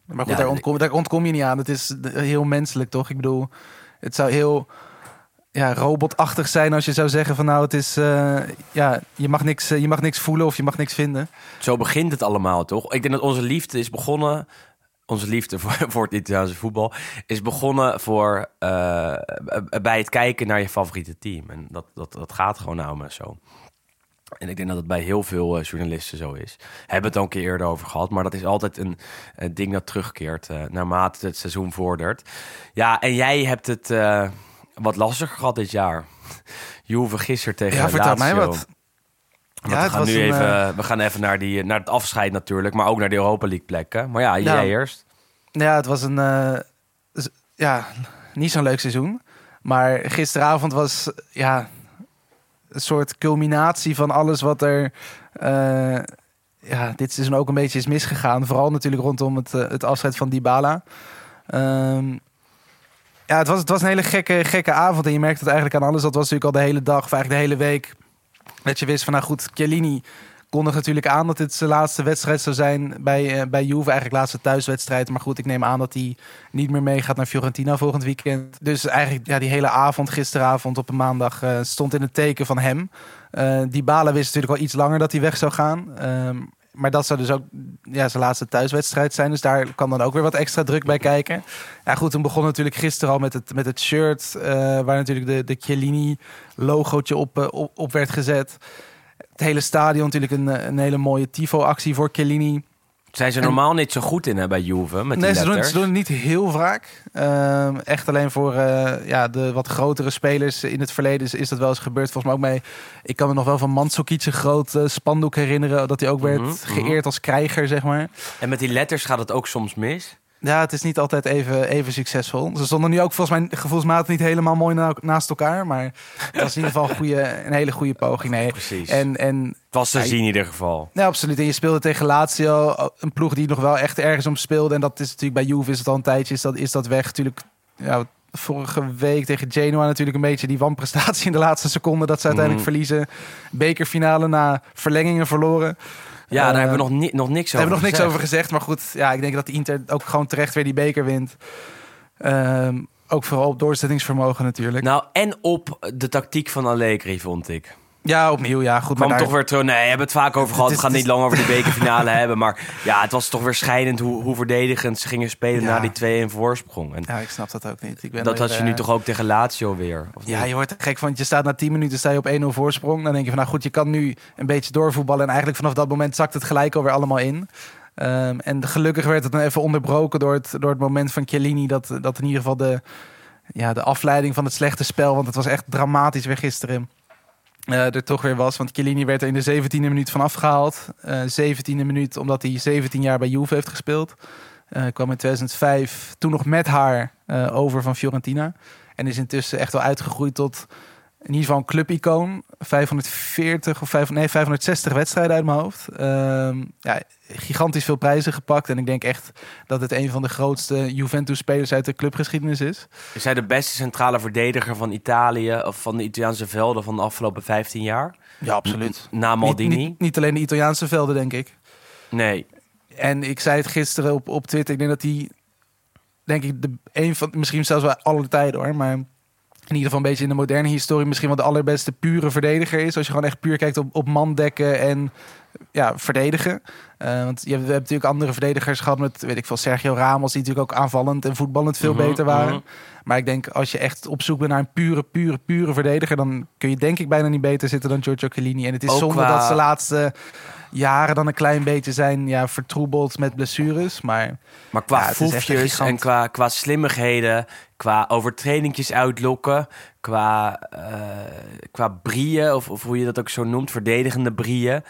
Maar goed, Ja, daar, ontkom, daar ontkom je niet aan. Het is heel menselijk, toch? Ik bedoel, het zou heel ja, robotachtig zijn als je zou zeggen van nou, het is eh, ja, je mag niks, eh, je mag niks voelen of je mag niks vinden. Zo begint het allemaal, toch? Ik denk dat onze liefde is begonnen... Onze liefde voor, voor het Italiaanse voetbal is begonnen voor, eh, bij het kijken naar je favoriete team. En dat, dat, dat gaat gewoon nou maar zo. En ik denk dat het bij heel veel journalisten zo is. Hebben het al een keer eerder over gehad, maar dat is altijd een, eh, ding dat terugkeert naarmate het seizoen vordert. Ja, en jij hebt het wat lastiger gehad dit jaar. Juve gisteren tegen Ja, vertel mij wat. Ja, we, gaan nu een, even, eh, we gaan even naar, die, naar het afscheid natuurlijk, maar ook naar de Europa League plekken. Maar ja, jij Ja. eerst. Ja, het was een eh, ja, niet zo'n leuk seizoen. Maar gisteravond was ja, een soort culminatie van alles wat er eh, ja, dit seizoen ook een beetje is misgegaan. Vooral natuurlijk rondom het, het afscheid van Dybala. Ehm ja, het was, het was een hele gekke, gekke avond. En je merkt het eigenlijk aan alles. Dat was natuurlijk al de hele dag, of eigenlijk de hele week. Dat je wist van, nou goed, Chiellini kondigt natuurlijk aan dat dit zijn laatste wedstrijd zou zijn bij, eh, bij Juve. Eigenlijk laatste thuiswedstrijd. Maar goed, ik neem aan dat hij niet meer meegaat naar Fiorentina volgend weekend. Dus eigenlijk ja, die hele avond, gisteravond op een maandag, eh, stond in het teken van hem. Eh Dybala wist natuurlijk al iets langer dat hij weg zou gaan. Ehm, maar dat zou dus ook ja, zijn laatste thuiswedstrijd zijn. Dus daar kan dan ook weer wat extra druk bij kijken. Ja, goed, toen begon natuurlijk gisteren al met het, met het shirt. eh, waar natuurlijk de, de Chiellini-logootje op, eh, op, op werd gezet. Het hele stadion natuurlijk een, een hele mooie tifo-actie voor Chiellini. Zijn ze En- normaal niet zo goed in hè, bij Juve met die Nee, ze doen, ze doen het niet heel vaak. Ehm, echt alleen voor eh, ja, de wat grotere spelers in het verleden is, is dat wel eens gebeurd. Volgens mij ook mee. Ik kan me nog wel van Mandzukic een groot eh, spandoek herinneren. Dat hij ook werd Mhm, mhm. geëerd als krijger, zeg maar. En met die letters gaat het ook soms mis. Ja, het is niet altijd even, even succesvol. Ze stonden nu ook volgens mij gevoelsmatig niet helemaal mooi na- naast elkaar. Maar het was in ieder geval een, goede, een hele goede poging. Nee. Precies. En, en het was te Ja, zien in ieder geval. Ja, absoluut. En je speelde tegen Lazio, een ploeg die nog wel echt ergens om speelde. En dat is natuurlijk bij Juve is het al een tijdje, is dat, is dat weg. Natuurlijk, ja, vorige week tegen Genoa natuurlijk een beetje die wanprestatie in de laatste seconde. Dat ze uiteindelijk Mhm. verliezen. Bekerfinale na verlengingen verloren. Ja, daar Eh, hebben we nog, ni nog niks Daar over hebben we nog niks gezegd. over gezegd. Maar goed, ja, ik denk dat de Inter ook gewoon terecht weer die beker wint. Ehm, ook vooral op doorzettingsvermogen natuurlijk. Nou, en op de tactiek van Allegri, vond ik. Ja, opnieuw. Ja, goed. maar daar- toch weer terug. Nee, we hebben het vaak over gehad. is- We gaan het niet lang over die bekerfinale hebben. Maar ja, het was toch weer schijnend hoe, hoe verdedigend ze gingen spelen Ja. na die 2-1 voorsprong. En Ja, ik snap dat ook niet. Ik ben dat weer, had je nu eh, toch ook tegen Lazio weer? Of Ja, je wordt gek van. want Je staat na 10 minuten sta je op 1-0 voorsprong. Dan denk je van, nou goed, je kan nu een beetje doorvoetballen. En eigenlijk vanaf dat moment zakt het gelijk alweer allemaal in. Ehm, en gelukkig werd het dan even onderbroken door het, door het moment van Chiellini. Dat, dat in ieder geval de, ja, de afleiding van het slechte spel. Want het was echt dramatisch weer gisteren. Eh, er toch weer was. Want Chiellini werd er in de 17e minuut van afgehaald. Eh 17e minuut omdat hij 17 jaar bij Juve heeft gespeeld. Eh, kwam in 2005 toen nog met haar eh, over van Fiorentina. En is intussen echt wel uitgegroeid tot in ieder geval een clubicoon. 540 of 5, nee, 560 wedstrijden uit mijn hoofd. Ehm, ja, gigantisch veel prijzen gepakt. En ik denk echt dat het een van de grootste Juventus-spelers uit de clubgeschiedenis is. Is hij de beste centrale verdediger van Italië of van de Italiaanse velden van de afgelopen 15 jaar? Ja, absoluut. Na Maldini? Niet, niet, niet alleen de Italiaanse velden, denk ik. Nee. En ik zei het gisteren op, op Twitter. Ik denk dat hij, denk ik, de, een van, misschien zelfs wel alle tijden hoor. Maar in ieder geval een beetje in de moderne historie misschien wel de allerbeste pure verdediger is. Als je gewoon echt puur kijkt op, op man dekken en ja, verdedigen. Eh, want je hebt, we hebben natuurlijk andere verdedigers gehad met, weet ik veel, Sergio Ramos. Die natuurlijk ook aanvallend en voetballend veel Mhm, beter waren. mhm. Maar ik denk als je echt op zoek bent naar een pure, pure, pure verdediger, dan kun je denk ik bijna niet beter zitten dan Giorgio Chiellini. En het is Ook zonde qua- dat ze de laatste jaren dan een klein beetje zijn ja, vertroebeld met blessures. Maar Maar qua Ja, foefjes en qua, qua slimmigheden, qua overtredingjes uitlokken, qua, eh qua brieën, of, of hoe je dat ook zo noemt, verdedigende brieën,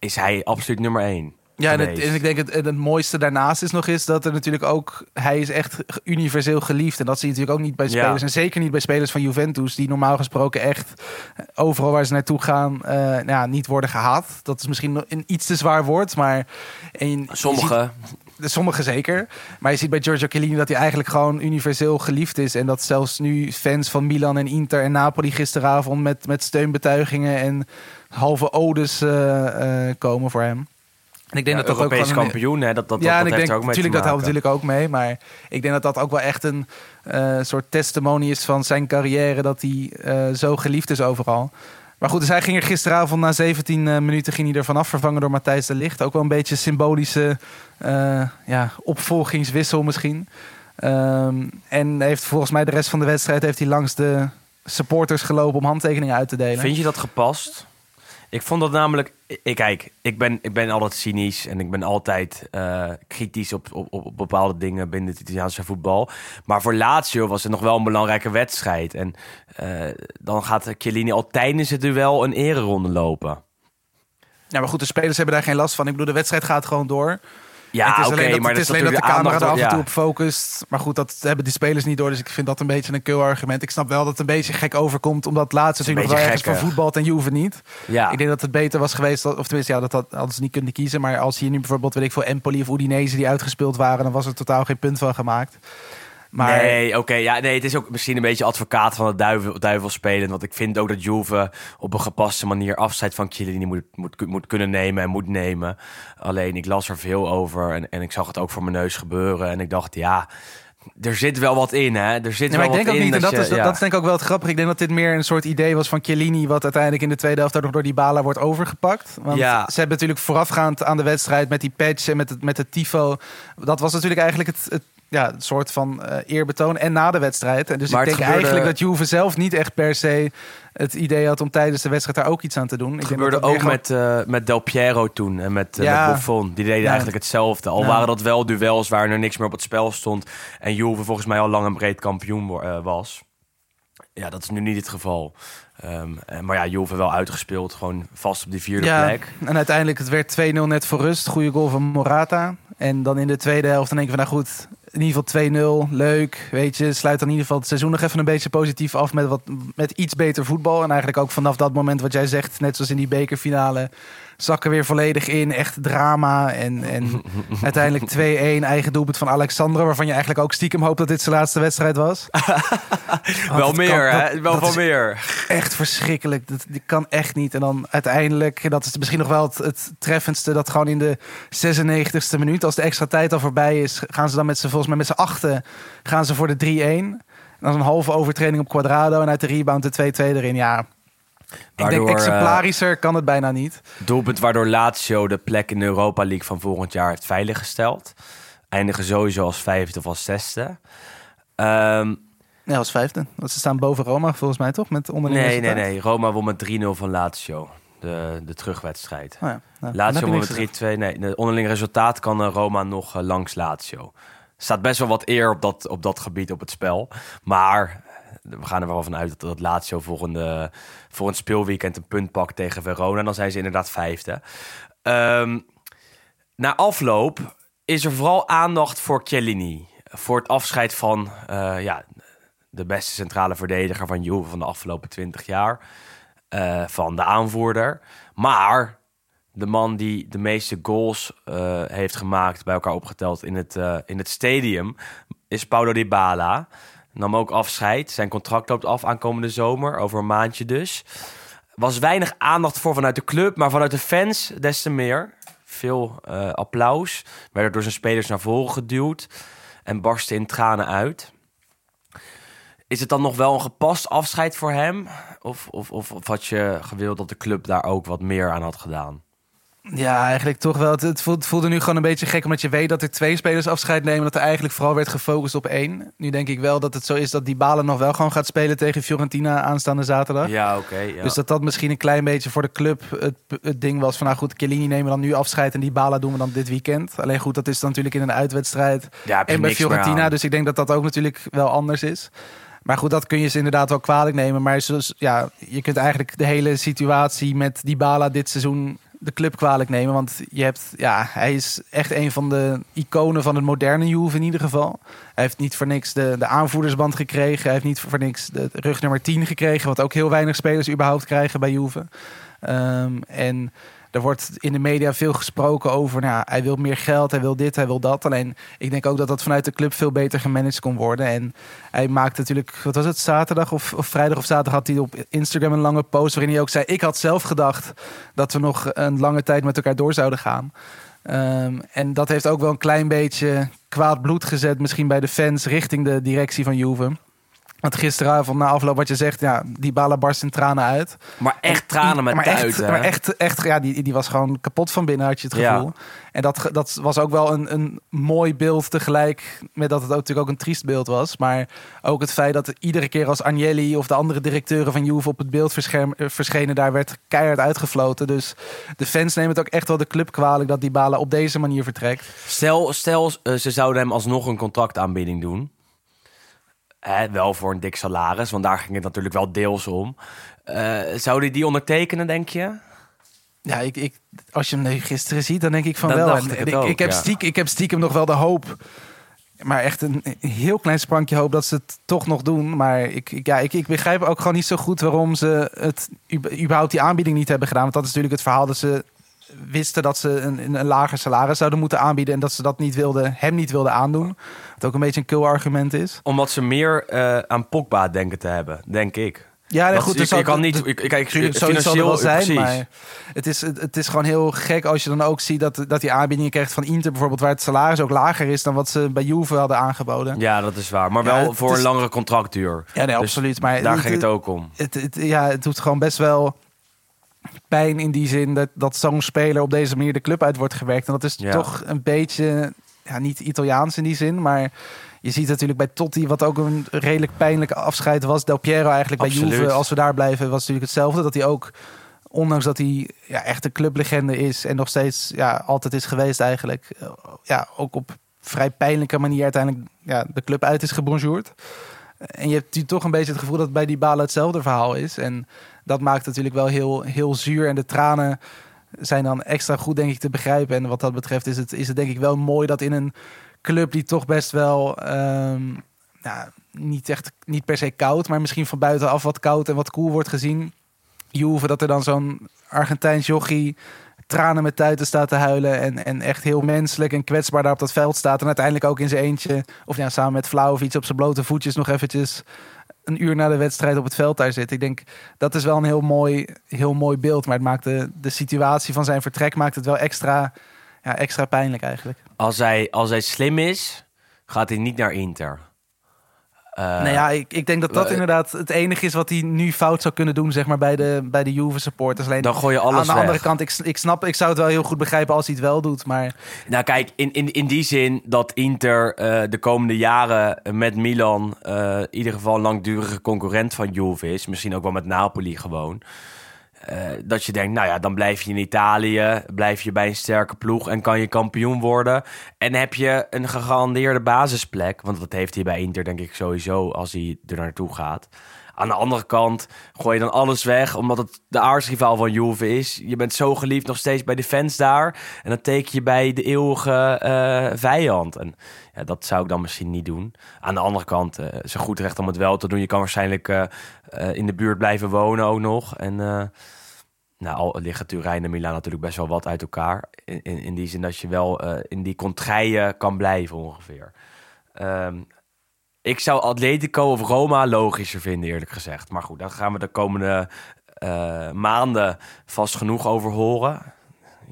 is hij absoluut nummer één. Ja, en, het- geweest. en ik denk het, het mooiste daarnaast is nog eens dat er natuurlijk ook... Hij is echt universeel geliefd. En dat zie je natuurlijk ook niet bij Ja. spelers. En zeker niet bij spelers van Juventus... die normaal gesproken echt overal waar ze naartoe gaan... eh, nou ja, niet worden gehaat. Dat is misschien een iets te zwaar woord, maar... En je Sommigen, ziet- Sommigen zeker. Maar je ziet bij Giorgio Chiellini dat hij eigenlijk gewoon universeel geliefd is. En dat zelfs nu fans van Milan en Inter en Napoli gisteravond... met, met steunbetuigingen en halve odes eh, eh, komen voor hem. En ik denk dat dat ook Europees een- kampioen, hè, dat, dat, ja, dat, en ik denk ook mee natuurlijk dat helpt natuurlijk ook mee, maar ik denk dat dat ook wel echt een eh, soort testimony is van zijn carrière dat hij zo geliefd is overal. Maar goed, dus hij ging er gisteravond na 17 eh, minuten ging hij er vanaf vervangen door Matthijs de Ligt. Ook wel een beetje symbolische eh, ja, opvolgingswissel misschien. Ehm, en heeft volgens mij de rest van de wedstrijd heeft hij langs de supporters gelopen om handtekeningen uit te delen. Vind je dat gepast? Ik vond dat namelijk... Ik, kijk, ik ben, ik ben altijd cynisch en ik ben altijd eh, kritisch op, op, op bepaalde dingen binnen het Italiaanse voetbal. Maar voor Lazio was het nog wel een belangrijke wedstrijd. En eh, dan gaat Chiellini al tijdens het duel een ereronde lopen. Ja, maar goed, de spelers hebben daar geen last van. Ik bedoel, de wedstrijd gaat gewoon door. Ja, het is oké, alleen dat, maar het is alleen dat de camera er af en toe op focust. Maar goed, dat hebben die spelers niet door. Dus ik vind dat een beetje een kill argument. Ik snap wel dat het een beetje gek overkomt. Omdat laatst een natuurlijk nog wel ergens van voetbalt en Juve niet. Ja. Ik denk dat het beter was geweest. Of tenminste, ja, dat, dat hadden ze niet kunnen kiezen. Maar als hier nu bijvoorbeeld, weet ik voor Empoli of Udinese die uitgespeeld waren. Dan was er totaal geen punt van gemaakt. Maar Nee, oké. ja, nee, het is ook misschien een beetje advocaat van het duivel, duivel spelen. Want ik vind ook dat Juve op een gepaste manier afscheid van Chiellini moet, moet, moet kunnen nemen en moet nemen. Alleen, ik las er veel over en, en ik zag het ook voor mijn neus gebeuren. En ik dacht, ja, er zit wel wat in, hè. Er zit Nee, maar ik wel denk wat ook in niet, dat, je- is, dat, ja. dat is denk ik ook wel het grappige. Ik denk dat dit meer een soort idee was van Chiellini... wat uiteindelijk in de tweede helft nog door die Bala wordt overgepakt. Want Ja. ze hebben natuurlijk voorafgaand aan de wedstrijd... met die patch en met het, met het tifo... dat was natuurlijk eigenlijk het, het, ja, het soort van eh, eerbetoon en na de wedstrijd. En dus Maar ik denk gebeurde- eigenlijk dat Juve zelf niet echt per se... het idee had om tijdens de wedstrijd daar ook iets aan te doen. Ik Het denk gebeurde dat dat ook met, eh, met Del Piero toen en met, eh, Ja. met Buffon. Die deden Ja. eigenlijk hetzelfde. Al Ja. waren dat wel duels waar er niks meer op het spel stond. En Juve volgens mij al lang en breed kampioen was. Ja, dat is nu niet het geval. Ehm, eh, maar ja, Juve wel uitgespeeld. Gewoon vast op die vierde ja, plek. en uiteindelijk het werd 2-0 net voor rust. Goede goal van Morata. En dan in de tweede helft dan denk ik van nou goed, in ieder geval 2-0, leuk. Weet je, sluit dan in ieder geval het seizoen nog even een beetje positief af met, wat, met iets beter voetbal. En eigenlijk ook vanaf dat moment wat jij zegt, net zoals in die bekerfinale, zakken weer volledig in. Echt drama. En, en uiteindelijk 2-1 eigen doelpunt van Alexandro, waarvan je eigenlijk ook stiekem hoopt dat dit zijn laatste wedstrijd was. wel meer, kan- hè? Wel van is meer. echt verschrikkelijk. Dat, die kan echt niet. En dan uiteindelijk, dat is misschien nog wel het, het treffendste, dat gewoon in de 96e minuut, als de extra tijd al voorbij is, gaan ze dan met z'n, volgens mij met z'n achten, gaan ze voor de 3-1. En dan een halve overtreding op Quadrado en uit de rebound de 2-2 erin. Ja, ik denk Waardoor, eh, exemplarischer kan het bijna niet. Doelpunt waardoor Lazio de plek in de Europa League van volgend jaar heeft veiliggesteld. Eindigen sowieso als vijfde of als zesde. Ehm, Nee, als vijfde. Want ze staan boven Roma volgens mij toch? Met onderling nee, nee, nee. Roma won met 3-0 van Lazio. De, de terugwedstrijd. Oh ja, nou, Lazio won met gezegd. 3-2. Nee, de onderling resultaat kan eh, Roma nog eh, langs Lazio. Er staat best wel wat eer op dat, op dat gebied op het spel. Maar we gaan er wel van uit dat, dat Lazio volgende, volgend speelweekend een punt pakt tegen Verona. Dan zijn ze inderdaad vijfde. Ehm, na afloop is er vooral aandacht voor Chiellini. Voor het afscheid van eh, ja, de beste centrale verdediger van Juve van de afgelopen 20 jaar. Eh, van de aanvoerder. Maar de man die de meeste goals eh, heeft gemaakt, bij elkaar opgeteld in het, in het stadium, is Paulo Dybala. Nam ook afscheid. Zijn contract loopt af aankomende zomer, over een maandje dus. Was weinig aandacht voor vanuit de club, maar vanuit de fans des te meer. Veel eh, applaus. Werd er door zijn spelers naar voren geduwd en barstte in tranen uit. Is het dan nog wel een gepast afscheid voor hem? Of, of, of, of had je gewild dat de club daar ook wat meer aan had gedaan? Ja, eigenlijk toch wel. Het, voelde nu gewoon een beetje gek, omdat je weet dat er twee spelers afscheid nemen. Dat er eigenlijk vooral werd gefocust op één. Nu denk ik wel dat het zo is dat die Balen nog wel gewoon gaat spelen tegen Fiorentina aanstaande zaterdag. Ja, oké. ja. Dus dat dat misschien een klein beetje voor de club het, het ding was van... nou goed, Chiellini nemen we dan nu afscheid en die Bala doen we dan dit weekend. Alleen goed, dat is dan natuurlijk in een uitwedstrijd je en bij Fiorentina. Dus ik denk dat dat ook natuurlijk wel anders is. Maar goed, dat kun je ze inderdaad wel kwalijk nemen. Maar ja, je kunt eigenlijk de hele situatie met die Bala dit seizoen de club kwalijk nemen. Want je hebt, ja, hij is echt een van de iconen van het moderne Juve in ieder geval. Hij heeft niet voor niks de, de aanvoerdersband gekregen. Hij heeft niet voor niks de rug nummer 10 gekregen. Wat ook heel weinig spelers überhaupt krijgen bij Juve. Ehm, en er wordt in de media veel gesproken over, nou, hij wil meer geld, hij wil dit, hij wil dat. Alleen ik denk ook dat dat vanuit de club veel beter gemanaged kon worden. En hij maakte natuurlijk, wat was het, zaterdag of, of vrijdag of zaterdag had hij op Instagram een lange post waarin hij ook zei, ik had zelf gedacht dat we nog een lange tijd met elkaar door zouden gaan. Ehm, en dat heeft ook wel een klein beetje kwaad bloed gezet, misschien bij de fans richting de directie van Juve. Want gisteravond na afloop wat je zegt, ja, die bala barst in tranen uit. Maar echt tranen met maar tuiten. echt, hè? maar echt, echt, ja, die, die was gewoon kapot van binnen, had je het Ja. gevoel. En dat, dat was ook wel een, een mooi beeld tegelijk met dat het ook natuurlijk ook een triest beeld was. Maar ook het feit dat iedere keer als Agnelli of de andere directeuren van Juve op het beeld verschenen, daar werd keihard uitgefloten. Dus de fans nemen het ook echt wel de club kwalijk dat die Bala op deze manier vertrekt. Stel, stel eh, ze zouden hem alsnog een contractaanbieding doen. Hè, wel voor een dik salaris, want daar ging het natuurlijk wel deels om. Eh zou hij die ondertekenen, denk je? Ja, ik, ik, als je hem gisteren ziet, dan denk ik van wel. En ik het ik, ook, ik, heb ja. stiekem, ik heb stiekem nog wel de hoop. Maar echt een, heel klein sprankje hoop dat ze het toch nog doen. Maar ik, ik, ja, ik, ik begrijp ook gewoon niet zo goed waarom ze het überhaupt die aanbieding niet hebben gedaan. Want dat is natuurlijk het verhaal dat ze wisten dat ze een, een, een lager salaris zouden moeten aanbieden. En dat ze dat niet wilden, hem niet wilden aandoen. Wat ook een beetje een kill argument is. Omdat ze meer eh, aan Pogba denken te hebben, denk ik. Ja, nee, Dat goed. dus dat- kan niet... ik- Kijk, er financieel... wel zijn, precies. maar het is, het, is gewoon heel gek als je dan ook ziet dat, dat die aanbiedingen krijgt van Inter bijvoorbeeld, waar het salaris ook lager is dan wat ze bij Juve hadden aangeboden. Ja, Ja, dat is waar. Maar Ja, wel het voor is- een langere contractduur. nee, Dus absoluut. Maar Daar ging het ook om. Het, het- ja, het doet gewoon best wel pijn in die zin dat, dat zo'n speler op deze manier de club uit wordt gewerkt. En dat is Ja. toch een beetje, ja, niet Italiaans in die zin, maar je ziet natuurlijk bij Totti, wat ook een redelijk pijnlijk afscheid was. Del Piero eigenlijk bij. Juve, als we daar blijven, was natuurlijk hetzelfde. Dat hij ook, ondanks dat hij ja, echt een clublegende is en nog steeds ja, altijd is geweest eigenlijk, eh, ja, ook op vrij pijnlijke manier uiteindelijk ja, de club uit is gebonjourd. En je hebt toch een beetje het gevoel dat bij die balen hetzelfde verhaal is. En dat maakt natuurlijk wel heel, heel zuur. En de tranen zijn dan extra goed, denk ik, te begrijpen. En wat dat betreft is het, is het denk ik wel mooi dat in een club die toch best wel... ehm, nou, niet echt niet per se koud, maar misschien van buitenaf wat koud en wat cool wordt gezien. Juve, dat er dan zo'n Argentijns jochie tranen met tuiten staat te huilen. En, en echt heel menselijk en kwetsbaar daar op dat veld staat. En uiteindelijk ook in zijn eentje, of ja, samen met Vlaovic op zijn blote voetjes nog eventjes een uur na de wedstrijd op het veld daar zit. Ik denk, dat is wel een heel mooi, heel mooi beeld. Maar het maakt de, de situatie van zijn vertrek maakt het wel extra, ja, extra pijnlijk eigenlijk. Als hij, als hij slim is, gaat hij niet naar Inter. Eh, nou ja, ik, ik denk dat dat eh, inderdaad het enige is wat hij nu fout zou kunnen doen, zeg maar, bij de, bij de Juve supporters. Alleen Dan gooi je alles aan de weg. andere kant, ik, ik snap, ik zou het wel heel goed begrijpen als hij het wel doet. Maar Nou kijk, in, in, in die zin dat Inter eh, de komende jaren met Milan in ieder geval een langdurige concurrent van Juve is. Misschien ook wel met Napoli gewoon. Eh, dat je denkt, nou ja, dan blijf je in Italië, blijf je bij een sterke ploeg en kan je kampioen worden. En heb je een gegarandeerde basisplek, want dat heeft hij bij Inter denk ik sowieso als hij er naartoe gaat. Aan de andere kant gooi je dan alles weg, omdat het de aardsrivaal van Juve is. Je bent zo geliefd nog steeds bij de fans daar. En dan teken je bij de eeuwige eh, vijand. En ja, dat zou ik dan misschien niet doen. Aan de andere kant, eh is goed recht om het wel te doen. Je kan waarschijnlijk eh, in de buurt blijven wonen ook nog. En nou, al liggen Turijn en Milaan natuurlijk best wel wat uit elkaar. In, in, die zin dat je wel in die contraien kan blijven ongeveer. Ehm, ik zou Atletico of Roma logischer vinden, eerlijk gezegd. Maar goed, daar gaan we de komende eh, maanden vast genoeg over horen.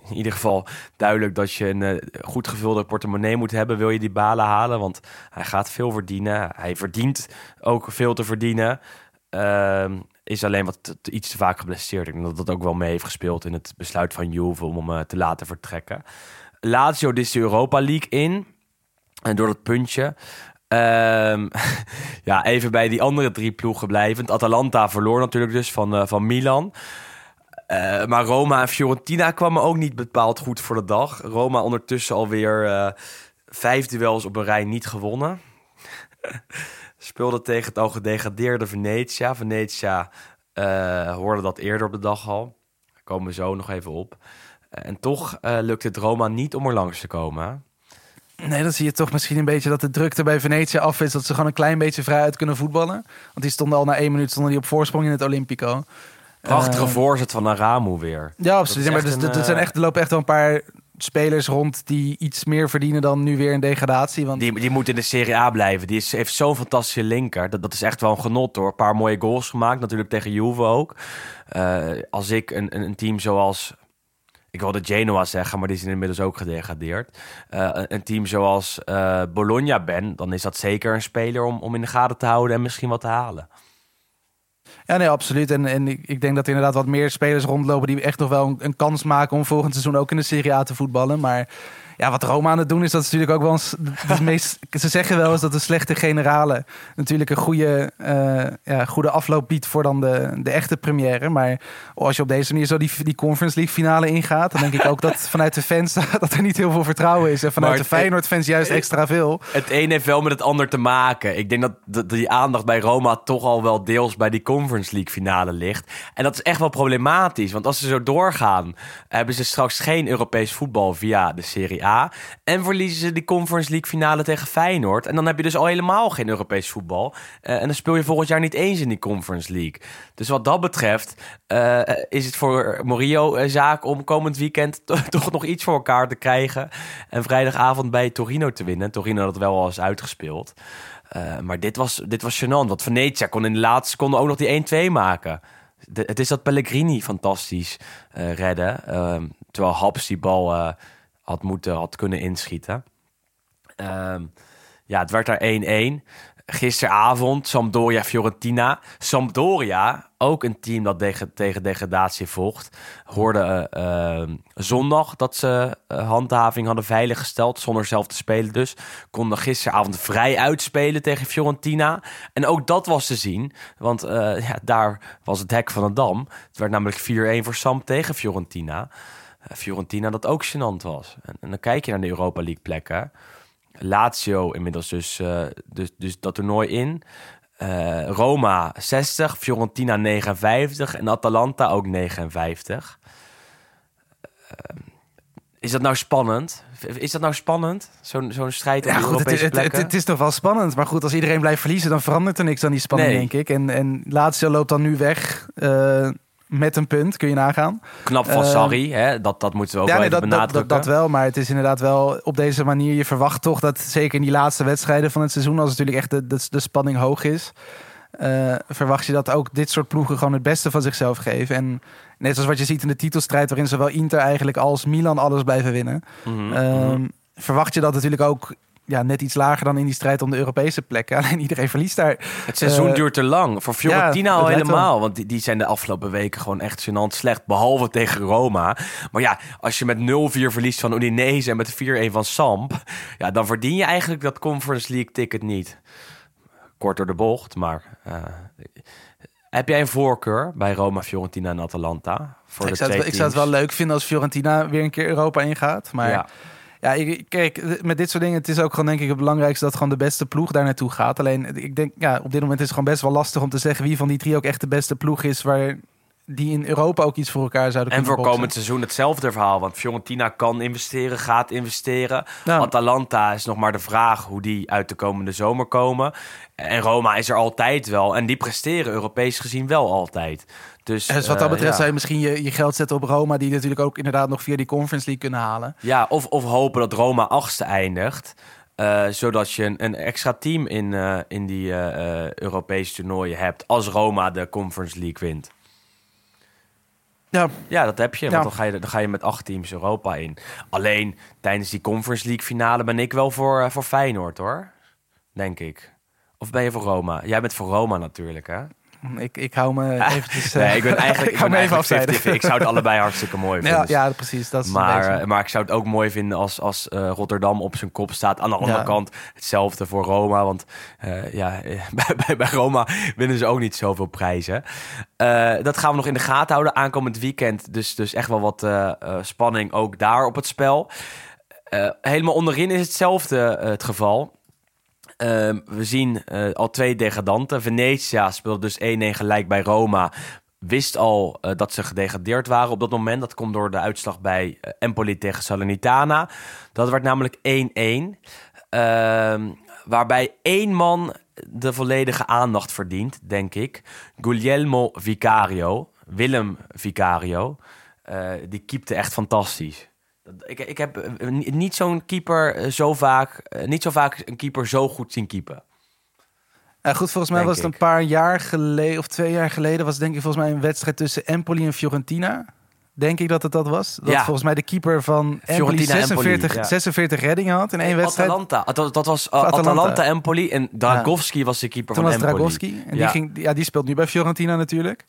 In ieder geval duidelijk dat je een eh, goed gevulde portemonnee moet hebben. Wil je die balen halen? Want hij gaat veel verdienen. Hij verdient ook veel te verdienen. Ehm, is alleen wat iets te vaak geblesseerd. Ik denk dat dat ook wel mee heeft gespeeld in het besluit van Juve om hem eh, te laten vertrekken. Lazio is de Europa League in. En door dat puntje. Ehm, ja, even bij die andere drie ploegen blijvend. Atalanta verloor natuurlijk dus van, eh, van Milan. Eh, maar Roma en Fiorentina kwamen ook niet bepaald goed voor de dag. Roma ondertussen alweer eh vijf duels op een rij niet gewonnen. Speelde tegen het al gedegradeerde Venetia. Venetia hoorde dat eerder op de dag al. Daar komen we zo nog even op. En toch lukt het Roma niet om er langs te komen. Nee, dan zie je toch misschien een beetje dat de drukte bij Venetië af is. Dat ze gewoon een klein beetje vrij uit kunnen voetballen. Want die stonden al na één minuut stonden die op voorsprong in het Olympico. Prachtige Eh, voorzet van Aramu weer. Ja, absoluut. maar dus, een, er, zijn eh, echt, er lopen echt wel een paar spelers rond die iets meer verdienen dan nu weer in degradatie. Want Die, die moet in de Serie A blijven. Die is, heeft zo'n fantastische linker. Dat, dat is echt wel een genot hoor. Een paar mooie goals gemaakt. Natuurlijk tegen Juve ook. Eh, als ik een, een, een team zoals... Ik wilde Genoa zeggen, maar die zijn inmiddels ook gedegradeerd. Eh, een, team zoals eh, Bologna ben, dan is dat zeker een speler om, om in de gaten te houden en misschien wat te halen. Ja, nee, absoluut. En, en ik, ik denk dat er inderdaad wat meer spelers rondlopen die echt nog wel een, een kans maken om volgend seizoen ook in de Serie A te voetballen. Maar ja, wat Roma aan het doen is, dat is natuurlijk ook wel eens, de meest, ze zeggen wel eens dat de slechte generale natuurlijk een goede, eh, ja, goede afloop biedt voor dan de, de echte première. Maar als je op deze manier zo die, die Conference League finale ingaat, dan denk ik ook dat vanuit de fans dat er niet heel veel vertrouwen is. En vanuit Maar de Feyenoord fans juist extra veel. Het een heeft wel met het ander te maken. Ik denk dat de- die aandacht bij Roma toch al wel deels bij die Conference League finale ligt. En dat is echt wel problematisch. Want als ze zo doorgaan, hebben ze straks geen Europees voetbal via de Serie A. En verliezen ze die Conference League finale tegen Feyenoord. En dan heb je dus al helemaal geen Europees voetbal. Eh, en dan speel je volgend jaar niet eens in die Conference League. Dus wat dat betreft eh, is het voor Morio een zaak om komend weekend to- toch nog iets voor elkaar te krijgen. En vrijdagavond bij Torino te winnen. Torino het wel al eens uitgespeeld. Eh, maar dit was, dit was gênant. Want Venetia kon in de laatste seconde ook nog die 1-2 maken. Het is dat Pellegrini fantastisch redden. Ehm, terwijl Haps die bal had, moeten, had kunnen inschieten. Ehm, ja, het werd daar 1-1. Gisteravond Sampdoria-Fiorentina. Sampdoria, ook een team dat tegen degradatie vocht, hoorde eh, eh, zondag dat ze eh, handhaving hadden veiliggesteld, zonder zelf te spelen dus. Konden gisteravond vrij uitspelen tegen Fiorentina. En ook dat was te zien, want eh, ja, daar was het hek van de dam. Het werd namelijk 4-1 voor Samp tegen Fiorentina. Eh, Fiorentina dat ook gênant was. En, en dan kijk je naar de Europa League plekken. Lazio inmiddels dus, eh, dus, dus dat toernooi in. Eh, Roma 60, Fiorentina 59 en Atalanta ook 59. Eh, is dat nou spannend? Is dat nou spannend? Zo'n zo'n strijd Ja, de goed, het, Europese het, het, plekken? het is toch wel spannend. Maar goed, als iedereen blijft verliezen, dan verandert er niks aan die spanning, Nee. denk ik. En, en Lazio loopt dan nu weg met een punt, kun je nagaan. Knap van eh, Sarri, hè? Dat, dat moeten we ook ja, wel nee, even dat, benadrukken. dat, dat wel. Maar het is inderdaad wel op deze manier. Je verwacht toch dat zeker in die laatste wedstrijden van het seizoen, als natuurlijk echt de, de, de spanning hoog is, eh, verwacht je dat ook dit soort ploegen gewoon het beste van zichzelf geven. En net zoals wat je ziet in de titelstrijd, waarin zowel Inter eigenlijk als Milan alles blijven winnen, Mhm, ehm, mhm. verwacht je dat natuurlijk ook ja, net iets lager dan in die strijd om de Europese plekken. Alleen iedereen verliest daar. Het seizoen Eh, duurt te lang. Voor Fiorentina ja, al helemaal. Want die, die zijn de afgelopen weken gewoon echt gênant slecht. Behalve tegen Roma. Maar ja, als je met 0-4 verliest van Udinese en met 4-1 van Samp... Ja, dan verdien je eigenlijk dat Conference League ticket niet. Kort door de bocht, maar... eh, heb jij een voorkeur bij Roma, Fiorentina en Atalanta? Voor Ik de zou, het, ik zou het wel leuk vinden als Fiorentina weer een keer Europa ingaat. Maar ja, Ja. kijk, met dit soort dingen, het is ook gewoon denk ik het belangrijkste dat gewoon de beste ploeg daar naartoe gaat. Alleen, ik denk, ja, op dit moment is het gewoon best wel lastig om te zeggen wie van die drie ook echt de beste ploeg is waar die in Europa ook iets voor elkaar zouden En kunnen voor boksen. komend seizoen hetzelfde verhaal. Want Fiorentina kan investeren, gaat investeren. Ja. Atalanta is nog maar de vraag hoe die uit de komende zomer komen. En Roma is er altijd wel. En die presteren Europees gezien wel altijd. Dus, Dus wat dat eh, betreft ja. zou je misschien je, je geld zetten op Roma, die natuurlijk ook inderdaad nog via die Conference League kunnen halen. Ja, of, of hopen dat Roma achtste eindigt. eh, zodat je een, een extra team in, eh, in die Europese toernooien hebt. Als Roma de Conference League wint. Ja, Ja, dat heb je. Ja. Want dan ga je, dan ga je met acht teams Europa in. Alleen tijdens die Conference League finale ben ik wel voor, eh, voor Feyenoord hoor. Denk ik. Of ben je voor Roma? Jij bent voor Roma natuurlijk hè? Ik, ik hou me eventjes... eh, Nee, ik ben eigenlijk, ik ben even. 50-50. Ik zou het allebei hartstikke mooi vinden. Ja, ja, precies. Dat is Maar, eh, maar ik zou het ook mooi vinden als, als eh, Rotterdam op zijn kop staat. Aan de andere Ja. kant hetzelfde voor Roma. Want eh, ja, eh, bij, bij, bij Roma winnen ze ook niet zoveel prijzen. Eh, dat gaan we nog in de gaten houden aankomend weekend. Dus, dus echt wel wat eh, eh, spanning ook daar op het spel. Eh, helemaal onderin is hetzelfde eh, het geval. Ehm, we zien eh, al twee degradanten. Venetia speelde dus 1-1 gelijk bij Roma. Wist al eh, dat ze gedegradeerd waren op dat moment. Dat komt door de uitslag bij eh, Empoli tegen Salernitana. Dat werd namelijk 1-1. Ehm, waarbij één man de volledige aandacht verdient, denk ik. Guglielmo Vicario. Willem Vicario. Die keepte echt fantastisch. Ik, ik heb eh, ni- niet zo'n keeper eh, zo vaak, eh, niet zo vaak een keeper zo goed zien keepen. Ja, goed, volgens mij Denk was het ik. een paar jaar geleden, of twee jaar geleden, was het denk ik volgens mij een wedstrijd tussen Empoli en Fiorentina. Denk ik dat het dat was. Dat Ja. volgens mij de keeper van Empoli Fiorentina, 46, Empoli, ja. 46 reddingen had in één wedstrijd. Atalanta. Dat, dat was uh, Atalanta. Atalanta. Empoli. En Dragowski was de keeper Toen van was Empoli. Dragowski. En die, ging, ja, die speelt nu bij Fiorentina natuurlijk.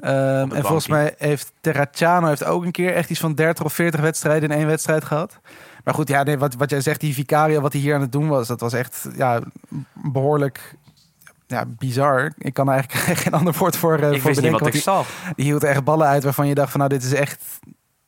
Ehm, en volgens mij heeft Terracciano heeft ook een keer echt iets van 30 of 40 wedstrijden in één wedstrijd gehad. Maar goed, ja, nee, wat, wat jij zegt, die Vicario, wat hij hier aan het doen was, dat was echt ja, behoorlijk ja, bizar. Ik kan eigenlijk geen ander woord voor, eh, Ik voor bedenken. wat ik zag. die, die hield echt ballen uit waarvan je dacht van nou, dit is echt,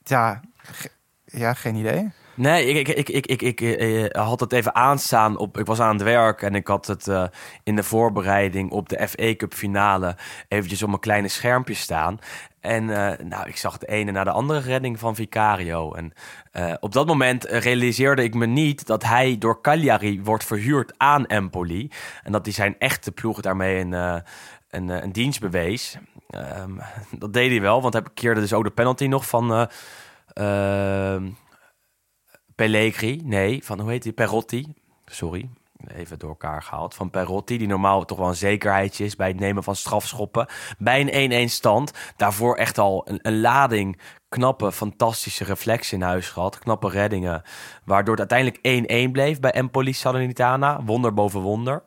ja, ge- ja geen idee. Nee, ik, ik, ik, ik, ik, ik eh, had het even aanstaan. Op, ik was aan het werk en ik had het eh, in de voorbereiding op de FA Cup finale eventjes op mijn kleine schermpje staan. En eh, nou, ik zag de ene na de andere redding van Vicario. En eh, op dat moment eh, realiseerde ik me niet dat hij door Cagliari wordt verhuurd aan Empoli. En dat hij zijn echte ploeg daarmee een, eh, een, eh, een dienst bewees. Ehm, dat deed hij wel, want hij keerde dus ook de penalty nog van... eh, ehm, Pellegri, nee, van hoe heet die? Perotti. Sorry, even door elkaar gehaald. Van Perotti, die normaal toch wel een zekerheidje is bij het nemen van strafschoppen. Bij een 1-1 stand. Daarvoor echt al een, een lading knappe, fantastische reflexen in huis gehad. Knappe reddingen. Waardoor het uiteindelijk 1-1 bleef bij Empoli Salernitana. Wonder boven wonder.